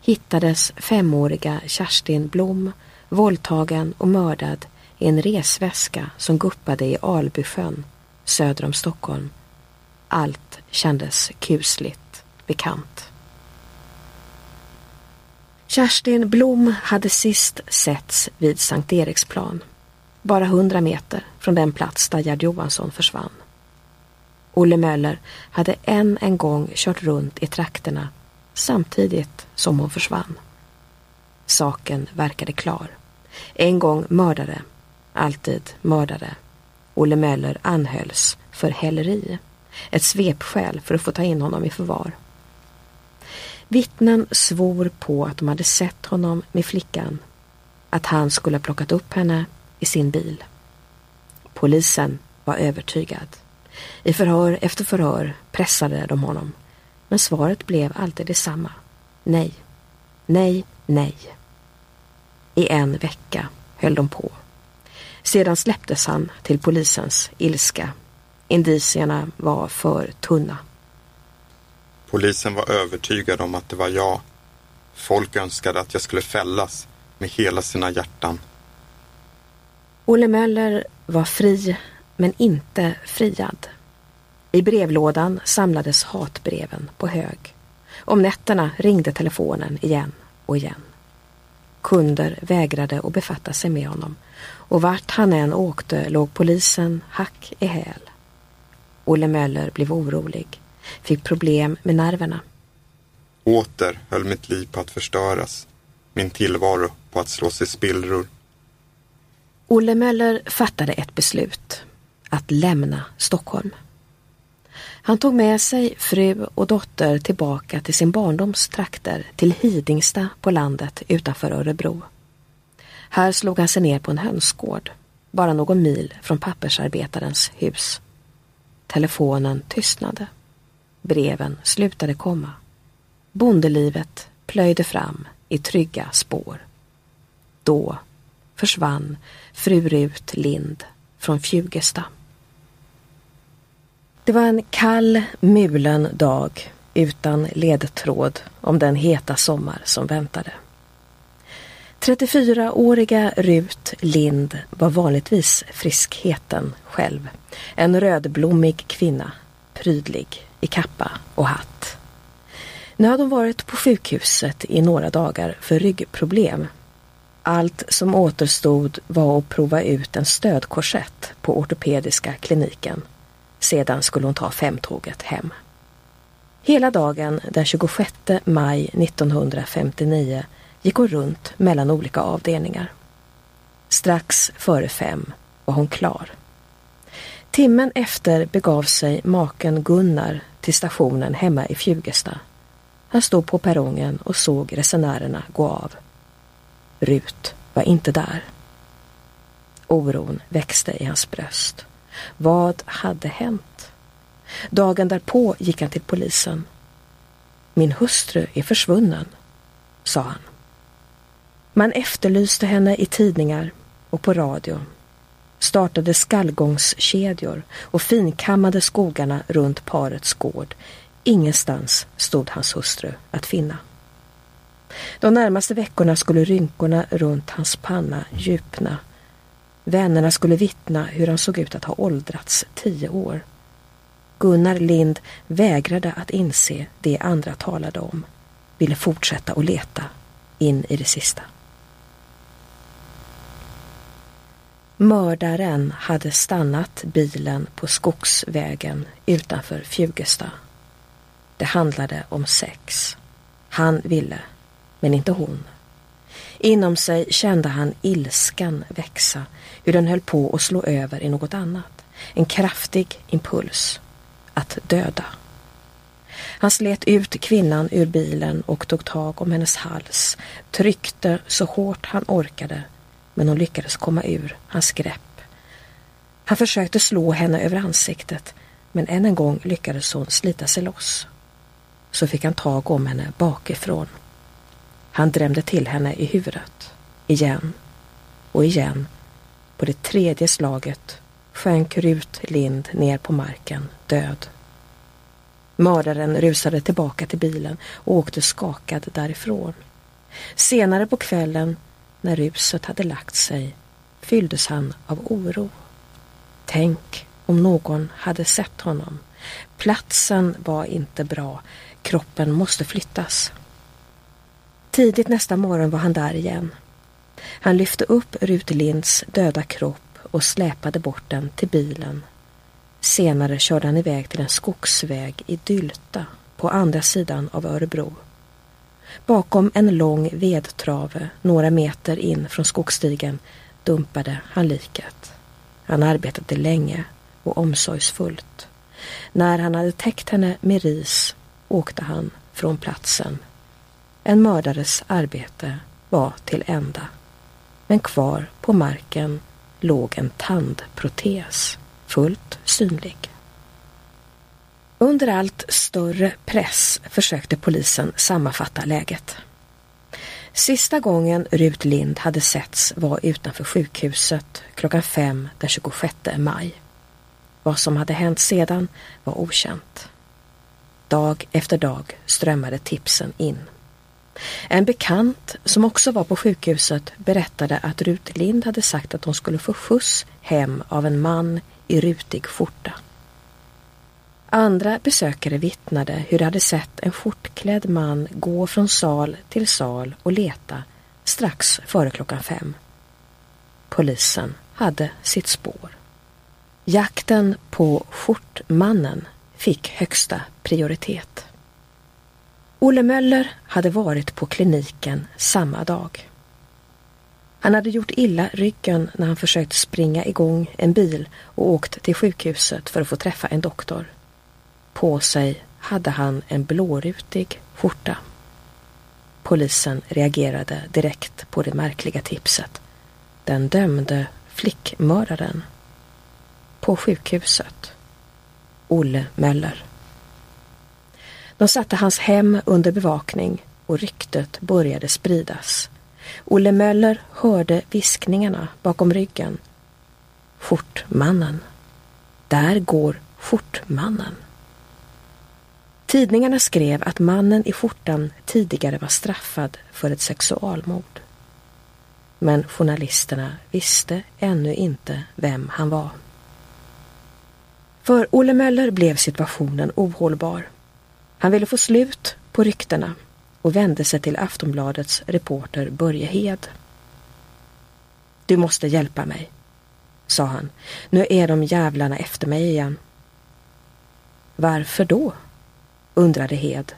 hittades femåriga Kerstin Blom våldtagen och mördad i en resväska som guppade i Albysjön söder om Stockholm. Allt kändes kusligt bekant. Kerstin Blom hade sist setts vid Sankt Eriksplan, bara hundra meter från den plats där Gerd Johansson försvann. Olle Möller hade än en gång kört runt i trakterna samtidigt som hon försvann. Saken verkade klar. En gång mördare, alltid mördare. Olle Möller anhölls för häleri. Ett svepskäl för att få ta in honom i förvar. Vittnen svor på att de hade sett honom med flickan. Att han skulle ha plockat upp henne i sin bil. Polisen var övertygad. I förhör efter förhör pressade de honom. Men svaret blev alltid detsamma. Nej, nej, nej. I en vecka höll de på. Sedan släpptes han till polisens ilska. Indicierna var för tunna. Polisen var övertygad om att det var jag. Folk önskade att jag skulle fällas med hela sina hjärtan. Olle Möller var fri, men inte friad. I brevlådan samlades hatbreven på hög. Om nätterna ringde telefonen igen och igen. Kunder vägrade att befatta sig med honom och vart han än åkte låg polisen hack i häl. Olle Möller blev orolig, fick problem med nerverna. Åter höll mitt liv på att förstöras, min tillvaro på att slås i spillror. Olle Möller fattade ett beslut, att lämna Stockholm. Han tog med sig fru och dotter tillbaka till sin barndoms trakter, till Hidingsta på landet utanför Örebro. Här slog han sig ner på en hönsgård, bara någon mil från pappersarbetarens hus. Telefonen tystnade. Breven slutade komma. Bondelivet plöjde fram i trygga spår. Då försvann fru Rut Lind från Fjugesta. Det var en kall, mulen dag utan ledtråd om den heta sommar som väntade. 34-åriga Rut Lind var vanligtvis friskheten själv. En rödblommig kvinna, prydlig i kappa och hatt. Nu hade hon varit på sjukhuset i några dagar för ryggproblem. Allt som återstod var att prova ut en stödkorsett på ortopediska kliniken. Sedan skulle hon ta femtåget hem. Hela dagen den 26 maj 1959 gick hon runt mellan olika avdelningar. Strax före fem var hon klar. Timmen efter begav sig maken Gunnar till stationen hemma i Fjugesta. Han stod på perrongen och såg resenärerna gå av. Rut var inte där. Oron växte i hans bröst. Vad hade hänt? Dagen därpå gick han till polisen. Min hustru är försvunnen, sa han. Man efterlyste henne i tidningar och på radio, startade skallgångskedjor och finkammade skogarna runt parets gård. Ingenstans stod hans hustru att finna. De närmaste veckorna skulle rynkorna runt hans panna djupna. Vännerna skulle vittna hur han såg ut att ha åldrats tio år. Gunnar Lind vägrade att inse det andra talade om, ville fortsätta att leta in i det sista. Mördaren hade stannat bilen på skogsvägen utanför Fjugesta. Det handlade om sex. Han ville, men inte hon. Inom sig kände han ilskan växa, hur den höll på att slå över i något annat. En kraftig impuls. Att döda. Han slet ut kvinnan ur bilen och tog tag om hennes hals, tryckte så hårt han orkade men hon lyckades komma ur hans grepp. Han försökte slå henne över ansiktet men än en gång lyckades hon slita sig loss. Så fick han tag om henne bakifrån. Han drämde till henne i huvudet. Igen och igen. På det tredje slaget sjönk Rut Lind ner på marken, död. Mördaren rusade tillbaka till bilen och åkte skakad därifrån. Senare på kvällen när ruset hade lagt sig fylldes han av oro. Tänk om någon hade sett honom. Platsen var inte bra. Kroppen måste flyttas. Tidigt nästa morgon var han där igen. Han lyfte upp Rut Linds döda kropp och släpade bort den till bilen. Senare körde han iväg till en skogsväg i Dylta på andra sidan av Örebro. Bakom en lång vedtrave några meter in från skogsstigen dumpade han liket. Han arbetade länge och omsorgsfullt. När han hade täckt henne med ris åkte han från platsen. En mördares arbete var till ända. Men kvar på marken låg en tandprotes, fullt synlig. Under allt större press försökte polisen sammanfatta läget. Sista gången Rut Lind hade setts var utanför sjukhuset klockan fem den 26 maj. Vad som hade hänt sedan var okänt. Dag efter dag strömmade tipsen in. En bekant som också var på sjukhuset berättade att Rut Lind hade sagt att hon skulle få skjuts hem av en man i rutig skjorta. Andra besökare vittnade hur de hade sett en skjortklädd man gå från sal till sal och leta strax före klockan fem. Polisen hade sitt spår. Jakten på skjortmannen fick högsta prioritet. Olle Möller hade varit på kliniken samma dag. Han hade gjort illa ryggen när han försökt springa igång en bil och åkt till sjukhuset för att få träffa en doktor. På sig hade han en blårutig skjorta. Polisen reagerade direkt på det märkliga tipset. Den dömde flickmördaren. På sjukhuset. Olle Möller. De satte hans hem under bevakning och ryktet började spridas. Olle Möller hörde viskningarna bakom ryggen. Skjortmannen. Där går skjortmannen. Tidningarna skrev att mannen i skjortan tidigare var straffad för ett sexualmord. Men journalisterna visste ännu inte vem han var. För Olle Möller blev situationen ohållbar. Han ville få slut på ryktena och vände sig till Aftonbladets reporter Börje Hed. Du måste hjälpa mig, sa han. Nu är de jävlarna efter mig igen. Varför då? undrade Hed.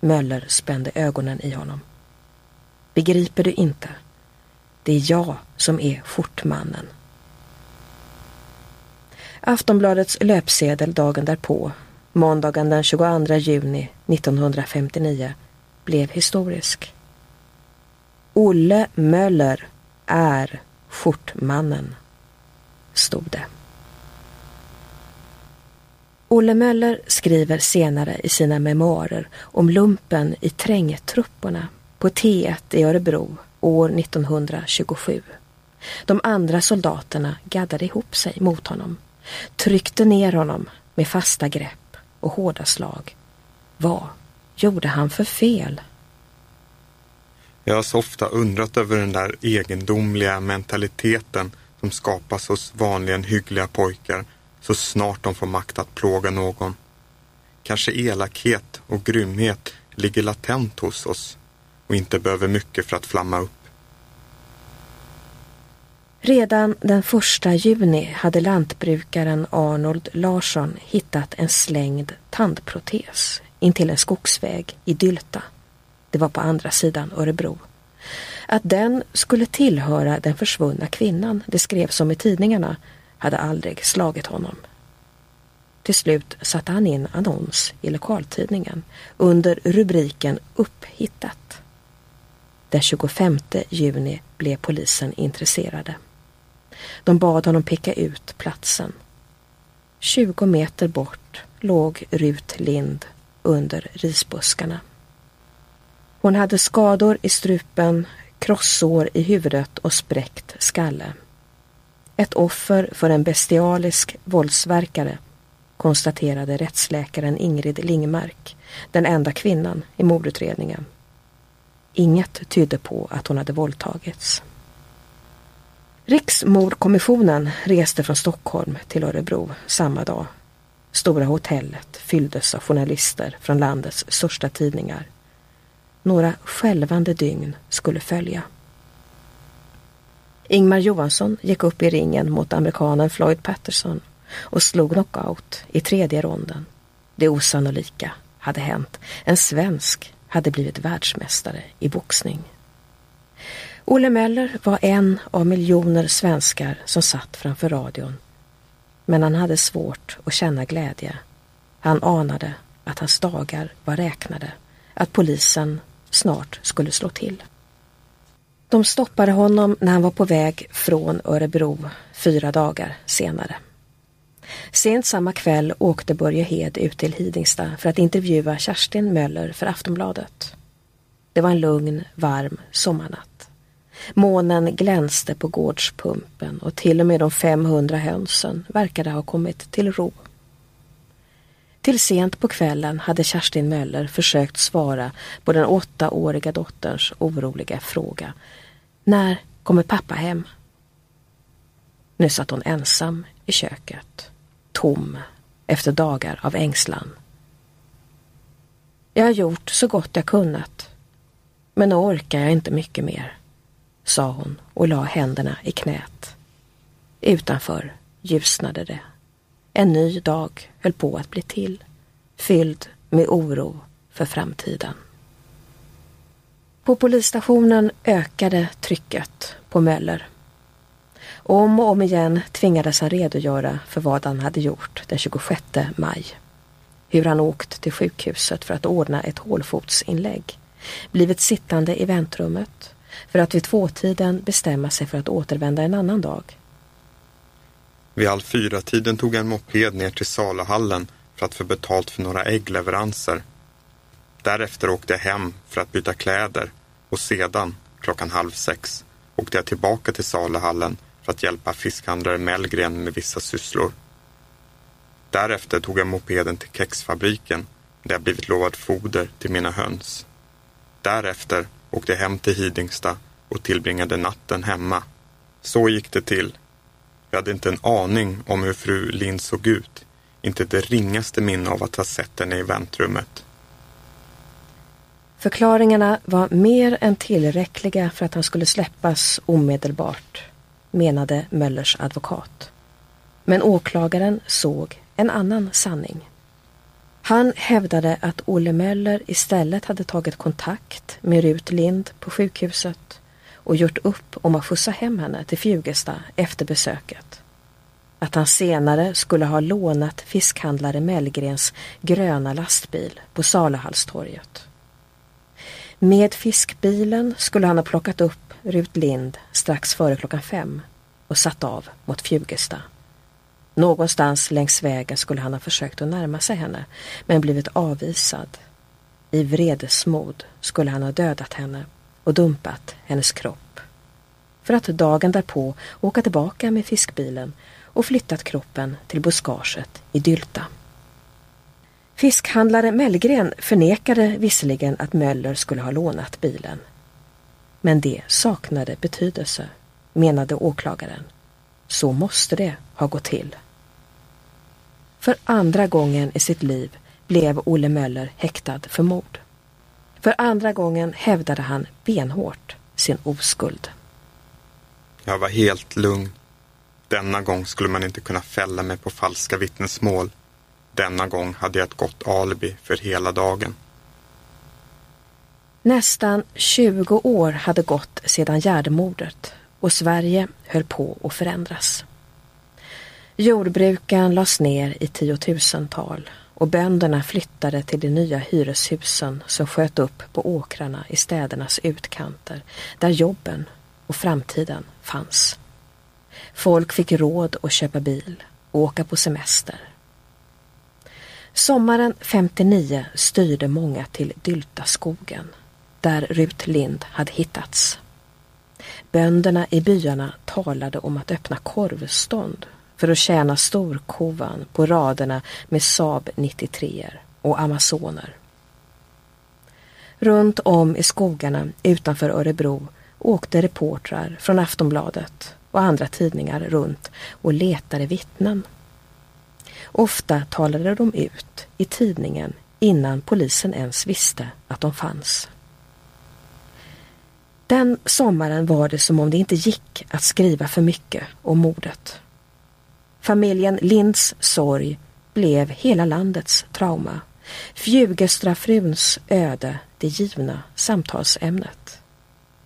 Möller spände ögonen i honom. Begriper du inte? Det är jag som är skjortmannen. Aftonbladets löpsedel dagen därpå, måndagen den 22 juni 1959, blev historisk. Olle Möller är skjortmannen, stod det. Olle Möller skriver senare i sina memoarer om lumpen i trängtrupperna på T1 i Örebro år 1927. De andra soldaterna gaddade ihop sig mot honom, tryckte ner honom med fasta grepp och hårda slag. Vad gjorde han för fel? Jag har så ofta undrat över den där egendomliga mentaliteten som skapas hos vanligen hyggliga pojkar så snart de får makt att plåga någon. Kanske elakhet och grymhet ligger latent hos oss och inte behöver mycket för att flamma upp. Redan den första juni hade lantbrukaren Arnold Larsson hittat en slängd tandprotes intill en skogsväg i Dylta. Det var på andra sidan Örebro. Att den skulle tillhöra den försvunna kvinnan det skrevs om i tidningarna hade aldrig slagit honom. Till slut satte han in annons i lokaltidningen under rubriken Upphittat. Den 25 juni blev polisen intresserade. De bad honom peka ut platsen. 20 meter bort låg Rut Lind under risbuskarna. Hon hade skador i strupen, krossår i huvudet och spräckt skalle. Ett offer för en bestialisk våldsverkare konstaterade rättsläkaren Ingrid Lingmark, den enda kvinnan i mordutredningen. Inget tydde på att hon hade våldtagits. Riksmordkommissionen reste från Stockholm till Örebro samma dag. Stora hotellet fylldes av journalister från landets största tidningar. Några skälvande dygn skulle följa. Ingmar Johansson gick upp i ringen mot amerikanen Floyd Patterson och slog knockout i tredje ronden. Det osannolika hade hänt. En svensk hade blivit världsmästare i boxning. Olle Möller var en av miljoner svenskar som satt framför radion. Men han hade svårt att känna glädje. Han anade att hans dagar var räknade, att polisen snart skulle slå till. De stoppade honom när han var på väg från Örebro fyra dagar senare. Sent samma kväll åkte Börje Hed ut till Hidingstad för att intervjua Kerstin Möller för Aftonbladet. Det var en lugn, varm sommarnatt. Månen glänste på gårdspumpen och till och med de 500 hönsen verkade ha kommit till ro. Till sent på kvällen hade Kerstin Möller försökt svara på den åttaåriga dotterns oroliga fråga. När kommer pappa hem? Nu satt hon ensam i köket, tom efter dagar av ängslan. Jag har gjort så gott jag kunnat, men nu orkar jag inte mycket mer sa hon och la händerna i knät. Utanför ljusnade det. En ny dag höll på att bli till, fylld med oro för framtiden. På polisstationen ökade trycket på Möller. Om och om igen tvingades han redogöra för vad han hade gjort den 26 maj. Hur han åkt till sjukhuset för att ordna ett hålfotsinlägg, blivit sittande i väntrummet för att vid tvåtiden bestämma sig för att återvända en annan dag. Vid halv fyra-tiden tog jag en moped ner till saluhallen för att få betalt för några äggleveranser. Därefter åkte jag hem för att byta kläder och sedan, klockan halv sex, åkte jag tillbaka till saluhallen för att hjälpa fiskhandlare Mellgren med vissa sysslor. Därefter tog jag mopeden till kexfabriken där jag blivit lovad foder till mina höns. Därefter åkte hem till Hidingstad och tillbringade natten hemma. Så gick det till. Jag hade inte en aning om hur fru Lind såg ut. Inte det ringaste minne av att ha sett henne i väntrummet. Förklaringarna var mer än tillräckliga för att han skulle släppas omedelbart, menade Möllers advokat. Men åklagaren såg en annan sanning. Han hävdade att Olle Möller istället hade tagit kontakt med Rut Lind på sjukhuset och gjort upp om att skjutsa hem henne till Fjugesta efter besöket. Att han senare skulle ha lånat fiskhandlare Mellgrens gröna lastbil på Saluhallstorget. Med fiskbilen skulle han ha plockat upp Rut Lind strax före klockan fem och satt av mot Fjugesta. Någonstans längs vägen skulle han ha försökt att närma sig henne men blivit avvisad. I vredesmod skulle han ha dödat henne och dumpat hennes kropp. För att dagen därpå åka tillbaka med fiskbilen och flyttat kroppen till buskaget i Dylta. Fiskhandlare Mellgren förnekade visserligen att Möller skulle ha lånat bilen. Men det saknade betydelse, menade åklagaren. Så måste det ha gått till. För andra gången i sitt liv blev Olle Möller häktad för mord. För andra gången hävdade han benhårt sin oskuld. Jag var helt lugn. Denna gång skulle man inte kunna fälla mig på falska vittnesmål. Denna gång hade jag ett gott alibi för hela dagen. Nästan 20 år hade gått sedan Gärdemordet och Sverige höll på att förändras. Jordbruken lades ner i tiotusental och bönderna flyttade till de nya hyreshusen som sköt upp på åkrarna i städernas utkanter där jobben och framtiden fanns. Folk fick råd att köpa bil och åka på semester. Sommaren 59 styrde många till Dyltaskogen där Rut Lind hade hittats. Bönderna i byarna talade om att öppna korvstånd för att tjäna storkovan på raderna med Saab 93 och Amazoner. Runt om i skogarna utanför Örebro åkte reportrar från Aftonbladet och andra tidningar runt och letade vittnen. Ofta talade de ut i tidningen innan polisen ens visste att de fanns. Den sommaren var det som om det inte gick att skriva för mycket om mordet. Familjen Linds sorg blev hela landets trauma. Fjugestrafruns öde det givna samtalsämnet.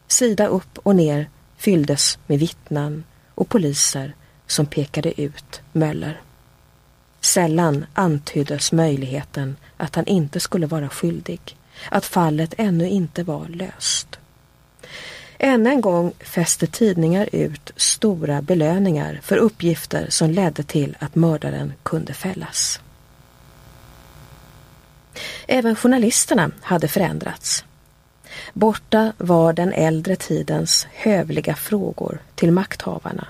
Sida upp och ner fylldes med vittnen och poliser som pekade ut Möller. Sällan antyddes möjligheten att han inte skulle vara skyldig, att fallet ännu inte var löst. Än en gång fäste tidningar ut stora belöningar för uppgifter som ledde till att mördaren kunde fällas. Även journalisterna hade förändrats. Borta var den äldre tidens hövliga frågor till makthavarna.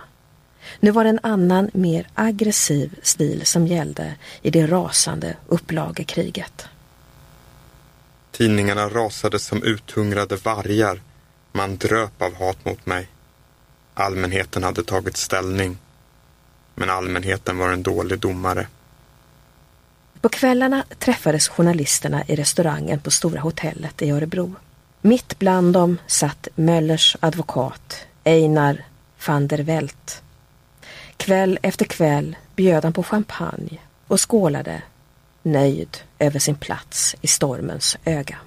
Nu var det en annan, mer aggressiv stil som gällde i det rasande upplagekriget. Tidningarna rasade som uthungrade vargar man dröp av hat mot mig. Allmänheten hade tagit ställning. Men allmänheten var en dålig domare. På kvällarna träffades journalisterna i restaurangen på Stora hotellet i Örebro. Mitt bland dem satt Möllers advokat Einar van der Welt. Kväll efter kväll bjöd han på champagne och skålade, nöjd över sin plats i stormens öga.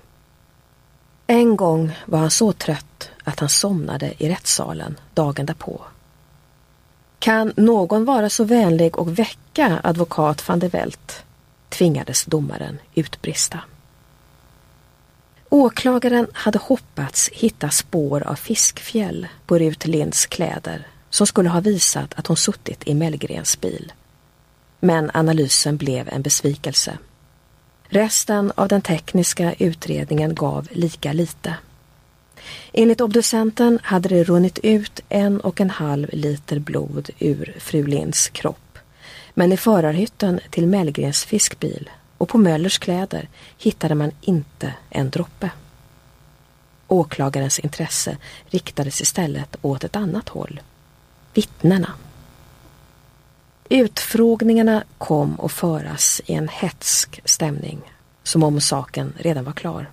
En gång var han så trött att han somnade i rättssalen dagen därpå. Kan någon vara så vänlig och väcka advokat van der Welt? tvingades domaren utbrista. Åklagaren hade hoppats hitta spår av fiskfjäll på Rut Linds kläder som skulle ha visat att hon suttit i Mellgrens bil. Men analysen blev en besvikelse. Resten av den tekniska utredningen gav lika lite. Enligt obducenten hade det runnit ut en och en halv liter blod ur fru Linds kropp. Men i förarhytten till Mellgrens fiskbil och på Möllers kläder hittade man inte en droppe. Åklagarens intresse riktades istället åt ett annat håll. Vittnena. Utfrågningarna kom att föras i en hetsk stämning, som om saken redan var klar.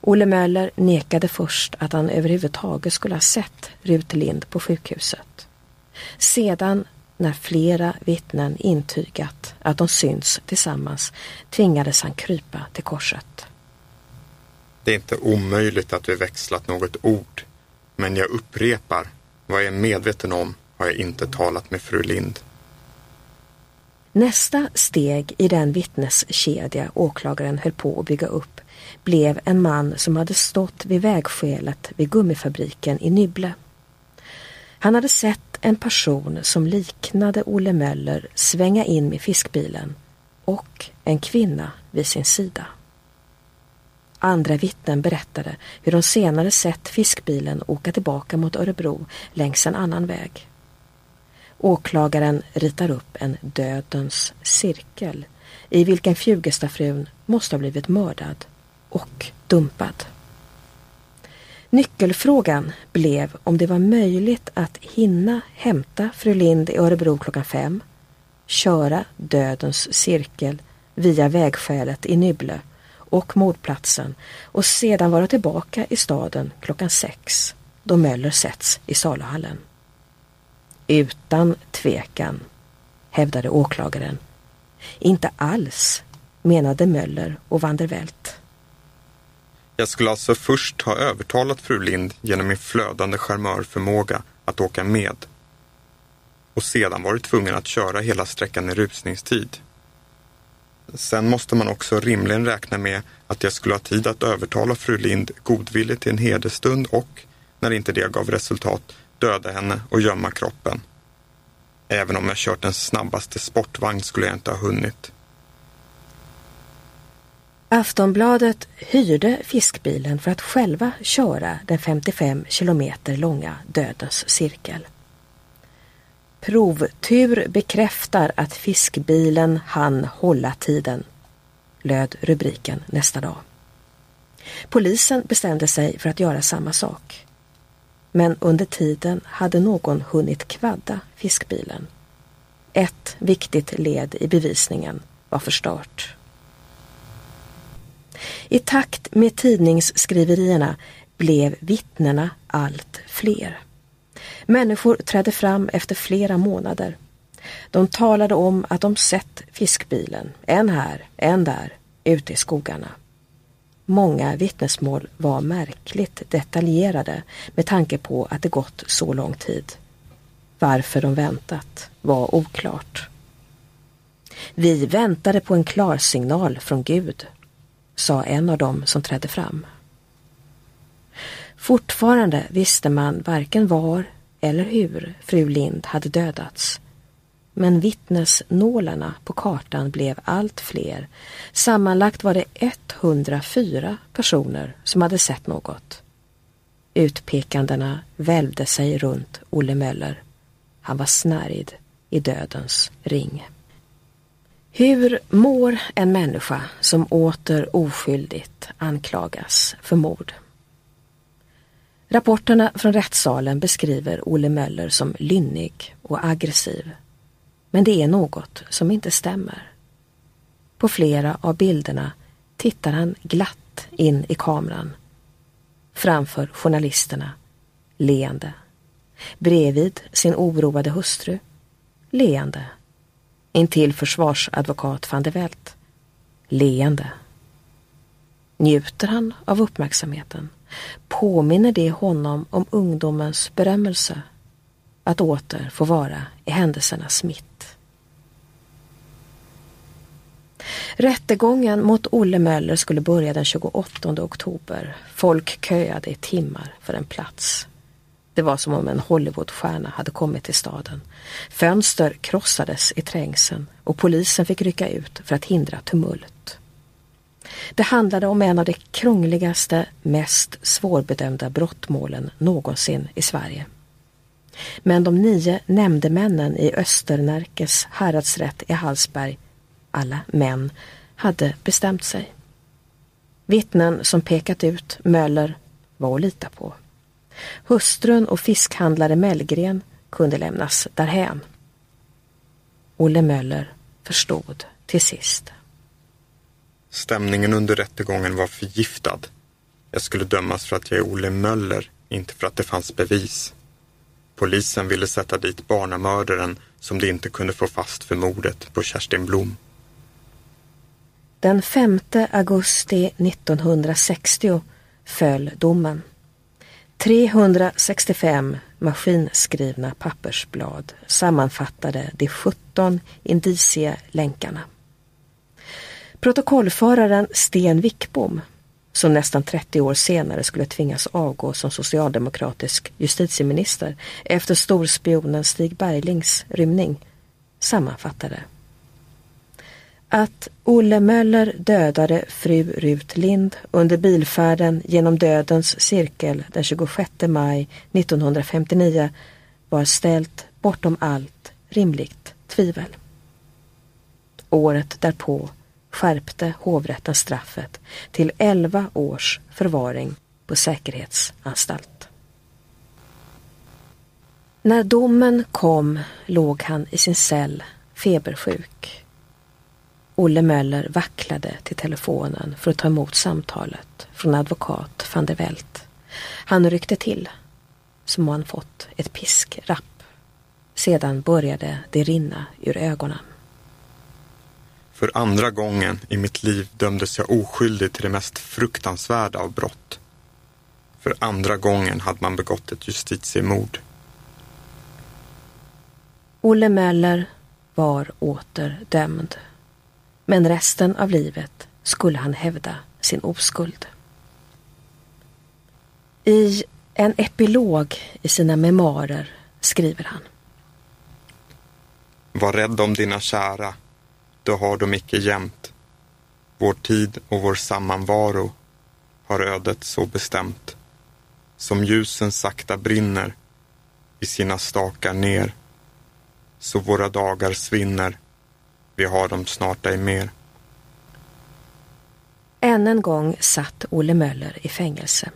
Olle Möller nekade först att han överhuvudtaget skulle ha sett Rut Lind på sjukhuset. Sedan, när flera vittnen intygat att de syns tillsammans, tvingades han krypa till korset. Det är inte omöjligt att vi växlat något ord, men jag upprepar, vad jag är medveten om har jag inte talat med fru Lind. Nästa steg i den vittneskedja åklagaren höll på att bygga upp blev en man som hade stått vid vägskälet vid gummifabriken i Nybble. Han hade sett en person som liknade Olle Möller svänga in med fiskbilen och en kvinna vid sin sida. Andra vittnen berättade hur de senare sett fiskbilen åka tillbaka mot Örebro längs en annan väg. Åklagaren ritar upp en dödens cirkel i vilken Fjugestafrun måste ha blivit mördad och dumpad. Nyckelfrågan blev om det var möjligt att hinna hämta fru Lind i Örebro klockan fem, köra dödens cirkel via vägskälet i Nybble och mordplatsen och sedan vara tillbaka i staden klockan sex då Möller sätts i saluhallen. Utan tvekan, hävdade åklagaren. Inte alls, menade Möller och van der Welt. Jag skulle alltså först ha övertalat fru Lind genom min flödande charmörförmåga att åka med och sedan varit tvungen att köra hela sträckan i rusningstid. Sen måste man också rimligen räkna med att jag skulle ha tid att övertala fru Lind godvilligt till en hederstund och, när inte det gav resultat, döda henne och gömma kroppen. Även om jag kört den snabbaste sportvagn skulle jag inte ha hunnit. Aftonbladet hyrde fiskbilen för att själva köra den 55 kilometer långa Dödens cirkel. Provtur bekräftar att fiskbilen hann hålla tiden, löd rubriken nästa dag. Polisen bestämde sig för att göra samma sak. Men under tiden hade någon hunnit kvadda fiskbilen. Ett viktigt led i bevisningen var förstört. I takt med tidningsskriverierna blev vittnena allt fler. Människor trädde fram efter flera månader. De talade om att de sett fiskbilen, en här, en där, ute i skogarna. Många vittnesmål var märkligt detaljerade med tanke på att det gått så lång tid. Varför de väntat var oklart. Vi väntade på en klarsignal från Gud, sa en av dem som trädde fram. Fortfarande visste man varken var eller hur fru Lind hade dödats. Men vittnesnålarna på kartan blev allt fler. Sammanlagt var det 104 personer som hade sett något. Utpekandena välvde sig runt Olle Möller. Han var snärjd i dödens ring. Hur mår en människa som åter oskyldigt anklagas för mord? Rapporterna från rättssalen beskriver Olle Möller som lynnig och aggressiv. Men det är något som inte stämmer. På flera av bilderna tittar han glatt in i kameran. Framför journalisterna, leende. Bredvid sin oroade hustru, leende. Intill försvarsadvokat van der Welt, leende. Njuter han av uppmärksamheten? Påminner det honom om ungdomens berömmelse? Att åter få vara i händelsernas mitt? Rättegången mot Olle Möller skulle börja den 28 oktober. Folk köade i timmar för en plats. Det var som om en Hollywoodstjärna hade kommit till staden. Fönster krossades i trängseln och polisen fick rycka ut för att hindra tumult. Det handlade om en av de krångligaste, mest svårbedömda brottmålen någonsin i Sverige. Men de nio nämndemännen i Östernärkes häradsrätt i Hallsberg, alla män, hade bestämt sig. Vittnen som pekat ut Möller var att lita på. Hustrun och fiskhandlare Mellgren kunde lämnas därhän. Olle Möller förstod till sist. Stämningen under rättegången var förgiftad. Jag skulle dömas för att jag är Olle Möller, inte för att det fanns bevis. Polisen ville sätta dit barnamördaren som de inte kunde få fast för mordet på Kerstin Blom. Den 5 augusti 1960 föll domen. 365 maskinskrivna pappersblad sammanfattade de 17 indicielänkarna. Protokollföraren Sten Wickbom, som nästan 30 år senare skulle tvingas avgå som socialdemokratisk justitieminister efter storspionen Stig Berglings rymning, sammanfattade. Att Olle Möller dödade fru Rut Lind under bilfärden genom dödens cirkel den 26 maj 1959 var ställt bortom allt rimligt tvivel. Året därpå skärpte hovrätten straffet till 11 års förvaring på säkerhetsanstalt. När domen kom låg han i sin cell febersjuk. Olle Möller vacklade till telefonen för att ta emot samtalet från advokat van der Welt. Han ryckte till, som om han fått ett piskrapp. Sedan började det rinna ur ögonen. För andra gången i mitt liv dömdes jag oskyldig till det mest fruktansvärda av brott. För andra gången hade man begått ett justitiemord. Olle Möller var åter dömd. Men resten av livet skulle han hävda sin oskuld. I en epilog i sina memoarer skriver han. Var rädd om dina kära, Du har dem icke jämt. Vår tid och vår sammanvaro har ödet så bestämt. Som ljusen sakta brinner i sina stakar ner, så våra dagar svinner, vi har dem snart ej mer. Än en gång satt Olle Möller i fängelse.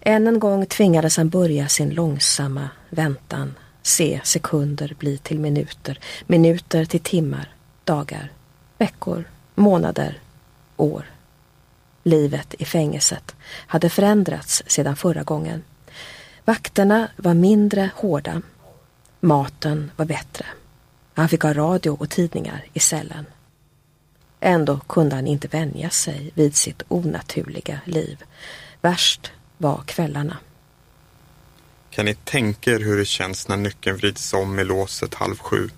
Än en gång tvingades han börja sin långsamma väntan, se sekunder bli till minuter, minuter till timmar, dagar, veckor, månader, år. Livet i fängelset hade förändrats sedan förra gången. Vakterna var mindre hårda. Maten var bättre. Han fick ha radio och tidningar i cellen. Ändå kunde han inte vänja sig vid sitt onaturliga liv. Värst var kvällarna. Kan ni tänka er hur det känns när nyckeln vrids om i låset halv sju?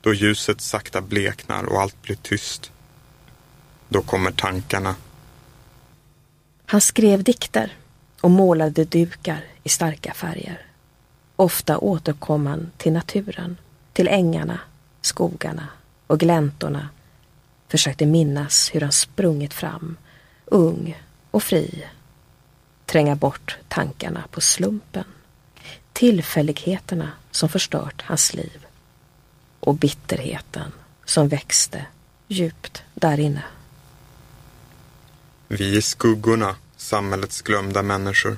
Då ljuset sakta bleknar och allt blir tyst. Då kommer tankarna. Han skrev dikter och målade dukar i starka färger. Ofta återkom han till naturen, till ängarna, skogarna och gläntorna. Försökte minnas hur han sprungit fram, ung och fri. Tränga bort tankarna på slumpen, tillfälligheterna som förstört hans liv och bitterheten som växte djupt därinne. Vi är skuggorna, samhällets glömda människor.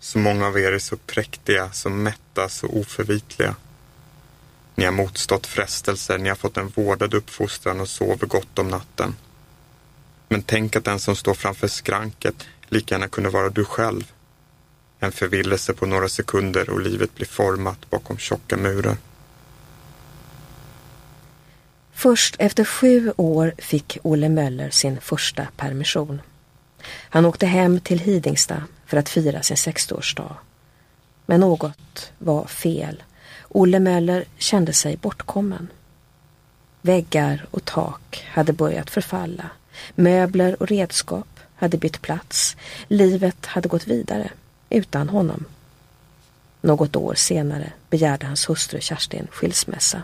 Så många av er är så präktiga, så mätta, så oförvitliga. Ni har motstått frestelser, ni har fått en vårdad uppfostran och sover gott om natten. Men tänk att den som står framför skranket lika gärna kunde vara du själv. En förvillelse på några sekunder och livet blir format bakom tjocka murar. Först efter sju år fick Olle Möller sin första permission. Han åkte hem till Hidingstad för att fira sin 60-årsdag. Men något var fel. Olle Möller kände sig bortkommen. Väggar och tak hade börjat förfalla. Möbler och redskap hade bytt plats. Livet hade gått vidare utan honom. Något år senare begärde hans hustru Kerstin skilsmässa.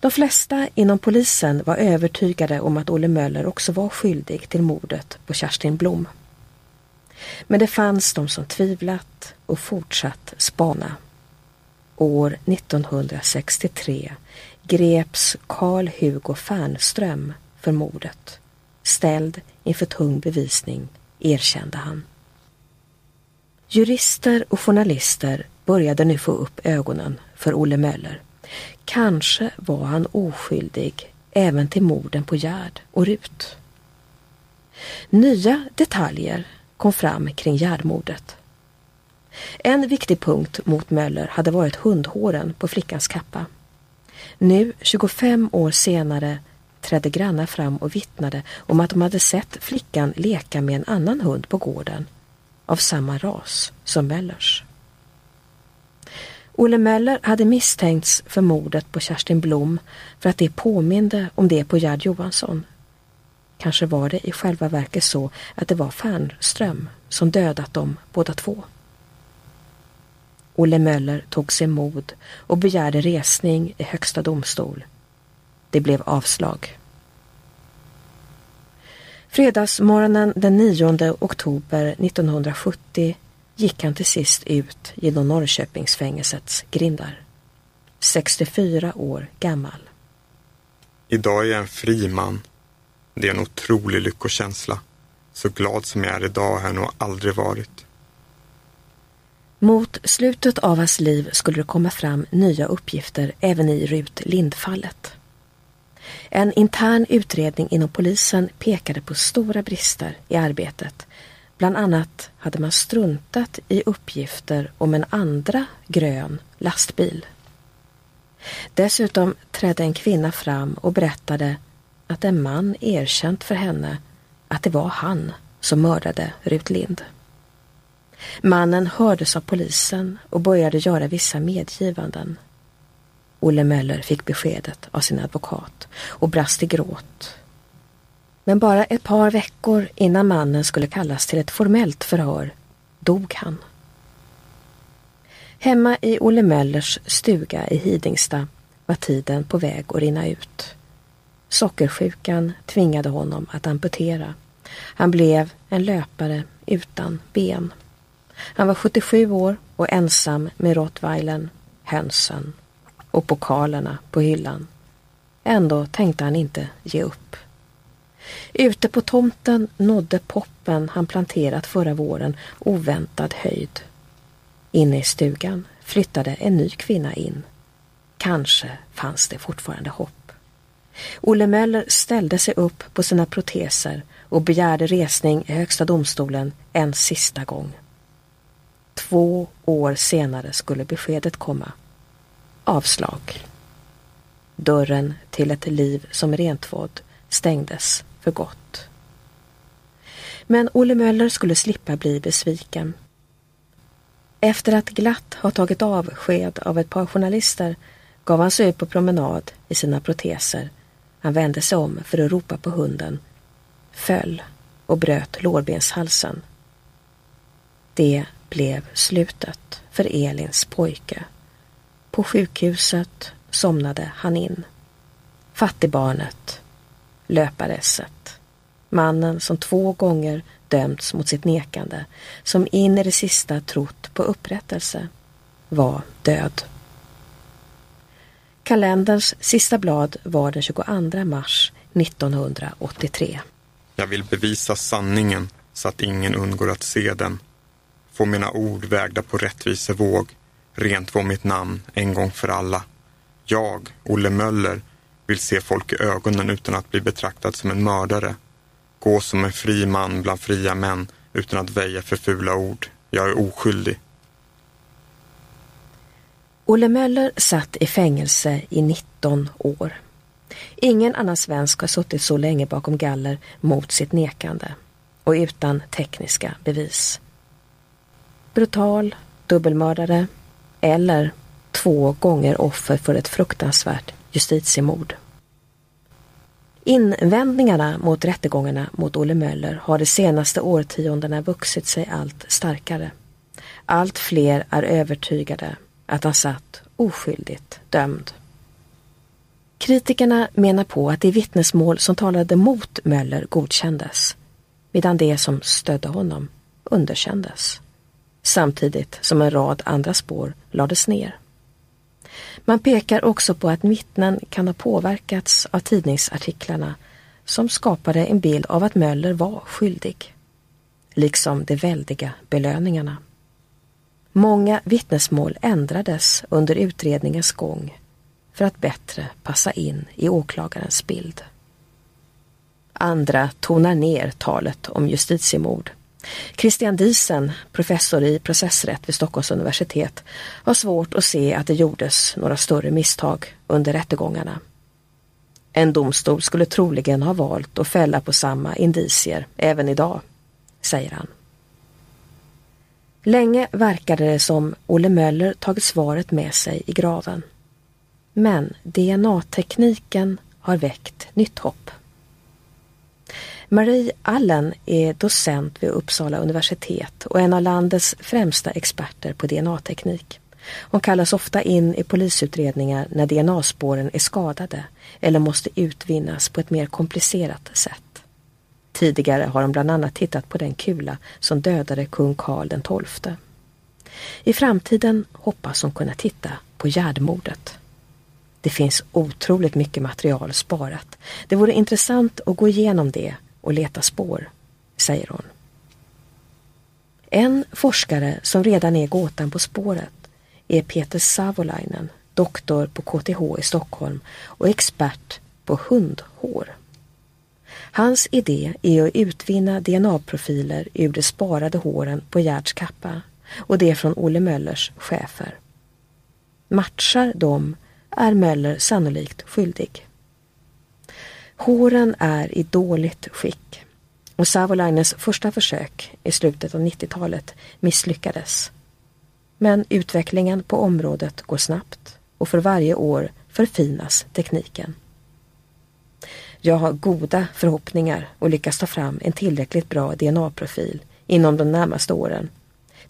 De flesta inom polisen var övertygade om att Olle Möller också var skyldig till mordet på Kerstin Blom. Men det fanns de som tvivlat och fortsatt spana. År 1963 greps Karl Hugo Fernström för mordet. Ställd inför tung bevisning erkände han. Jurister och journalister började nu få upp ögonen för Olle Möller. Kanske var han oskyldig även till morden på Gerd och Rut. Nya detaljer kom fram kring järnmordet. En viktig punkt mot Möller hade varit hundhåren på flickans kappa. Nu, 25 år senare, trädde grannar fram och vittnade om att de hade sett flickan leka med en annan hund på gården av samma ras som Möllers. Olle Möller hade misstänkts för mordet på Kerstin Blom för att det påminde om det på Gerd Johansson. Kanske var det i själva verket så att det var Fernström som dödat dem båda två. Olle Möller tog sig mod och begärde resning i högsta domstol. Det blev avslag. Fredagsmorgonen den 9 oktober 1970 gick han till sist ut genom Norrköpingsfängelsets grindar. 64 år gammal. Idag är jag en fri man. Det är en otrolig lyckokänsla. Så glad som jag är idag har jag nog aldrig varit. Mot slutet av hans liv skulle det komma fram nya uppgifter även i Rut Lindfallet. En intern utredning inom polisen pekade på stora brister i arbetet. Bland annat hade man struntat i uppgifter om en andra grön lastbil. Dessutom trädde en kvinna fram och berättade att en man erkänt för henne att det var han som mördade Rut Lind. Mannen hördes av polisen och började göra vissa medgivanden. Olle Möller fick beskedet av sin advokat och brast i gråt. Men bara ett par veckor innan mannen skulle kallas till ett formellt förhör dog han. Hemma i Olle Möllers stuga i Hidingstad var tiden på väg att rinna ut. Sockersjukan tvingade honom att amputera. Han blev en löpare utan ben. Han var 77 år och ensam med rottweilern, hönsen och pokalerna på hyllan. Ändå tänkte han inte ge upp. Ute på tomten nådde poppen han planterat förra våren oväntad höjd. Inne i stugan flyttade en ny kvinna in. Kanske fanns det fortfarande hopp. Olle Möller ställde sig upp på sina proteser och begärde resning i Högsta domstolen en sista gång. Två år senare skulle beskedet komma. Avslag. Dörren till ett liv som rentvådd stängdes för gott. Men Olle Möller skulle slippa bli besviken. Efter att glatt ha tagit avsked av ett par journalister gav han sig ut på promenad i sina proteser. Han vände sig om för att ropa på hunden, föll och bröt lårbenshalsen. Det blev slutet för Elins pojke. På sjukhuset somnade han in. Fattigbarnet, löparesset, mannen som två gånger dömts mot sitt nekande, som in i det sista trott på upprättelse, var död. Kalenderns sista blad var den 22 mars 1983. Jag vill bevisa sanningen så att ingen undgår att se den. Få mina ord vägda på rättvisevåg. Rent få mitt namn en gång för alla. Jag, Olle Möller, vill se folk i ögonen utan att bli betraktad som en mördare. Gå som en fri man bland fria män utan att väja för fula ord. Jag är oskyldig. Olle Möller satt i fängelse i 19 år. Ingen annan svensk har suttit så länge bakom galler mot sitt nekande och utan tekniska bevis. Brutal, dubbelmördare eller två gånger offer för ett fruktansvärt justitiemord. Invändningarna mot rättegångarna mot Olle Möller har de senaste årtiondena vuxit sig allt starkare. Allt fler är övertygade att han satt oskyldigt dömd. Kritikerna menar på att det vittnesmål som talade mot Möller godkändes, medan det som stödde honom underkändes. Samtidigt som en rad andra spår lades ner. Man pekar också på att vittnen kan ha påverkats av tidningsartiklarna som skapade en bild av att Möller var skyldig. Liksom de väldiga belöningarna. Många vittnesmål ändrades under utredningens gång för att bättre passa in i åklagarens bild. Andra tonar ner talet om justitiemord. Christian Diesen, professor i processrätt vid Stockholms universitet, har svårt att se att det gjordes några större misstag under rättegångarna. En domstol skulle troligen ha valt att fälla på samma indicier även idag, säger han. Länge verkade det som Olle Möller tagit svaret med sig i graven. Men DNA-tekniken har väckt nytt hopp. Marie Allen är docent vid Uppsala universitet och en av landets främsta experter på DNA-teknik. Hon kallas ofta in i polisutredningar när DNA-spåren är skadade eller måste utvinnas på ett mer komplicerat sätt. Tidigare har hon bland annat tittat på den kula som dödade kung Karl XII. I framtiden hoppas hon kunna titta på Gärdmordet. Det finns otroligt mycket material sparat. Det vore intressant att gå igenom det och leta spår, säger hon. En forskare som redan är gåtan på spåret är Peter Savolainen, doktor på KTH i Stockholm och expert på hundhår. Hans idé är att utvinna DNA-profiler ur de sparade håren på Gerds kappa och det från Olle Möllers chefer. Matchar de är Möller sannolikt skyldig. Håren är i dåligt skick och Savolainens första försök i slutet av 90-talet misslyckades. Men utvecklingen på området går snabbt och för varje år förfinas tekniken. Jag har goda förhoppningar och lyckas ta fram en tillräckligt bra DNA-profil inom de närmaste åren.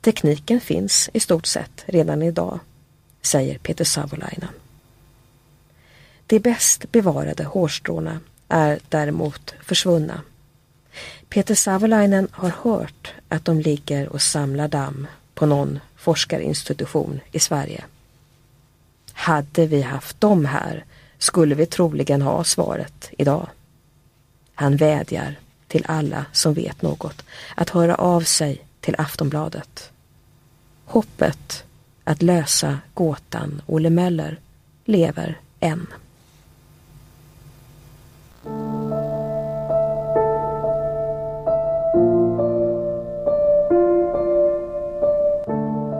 Tekniken finns i stort sett redan idag, säger Peter Savolainen. De bäst bevarade hårstråna är däremot försvunna. Peter Savolainen har hört att de ligger och samlar damm på någon forskarinstitution i Sverige. Hade vi haft dem här skulle vi troligen ha svaret idag. Han vädjar till alla som vet något att höra av sig till Aftonbladet. Hoppet att lösa gåtan Olle Möller lever än.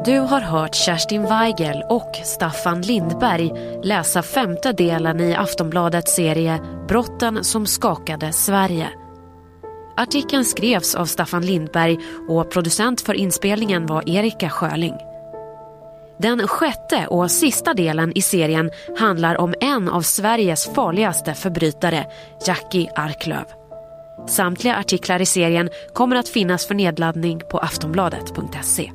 Du har hört Kerstin Weigel och Staffan Lindberg läsa femte delen i Aftonbladets serie Brotten som skakade Sverige. Artikeln skrevs av Staffan Lindberg och producent för inspelningen var Erika Sjöling. Den sjätte och sista delen i serien handlar om en av Sveriges farligaste förbrytare, Jackie Arklöv. Samtliga artiklar i serien kommer att finnas för nedladdning på aftonbladet.se.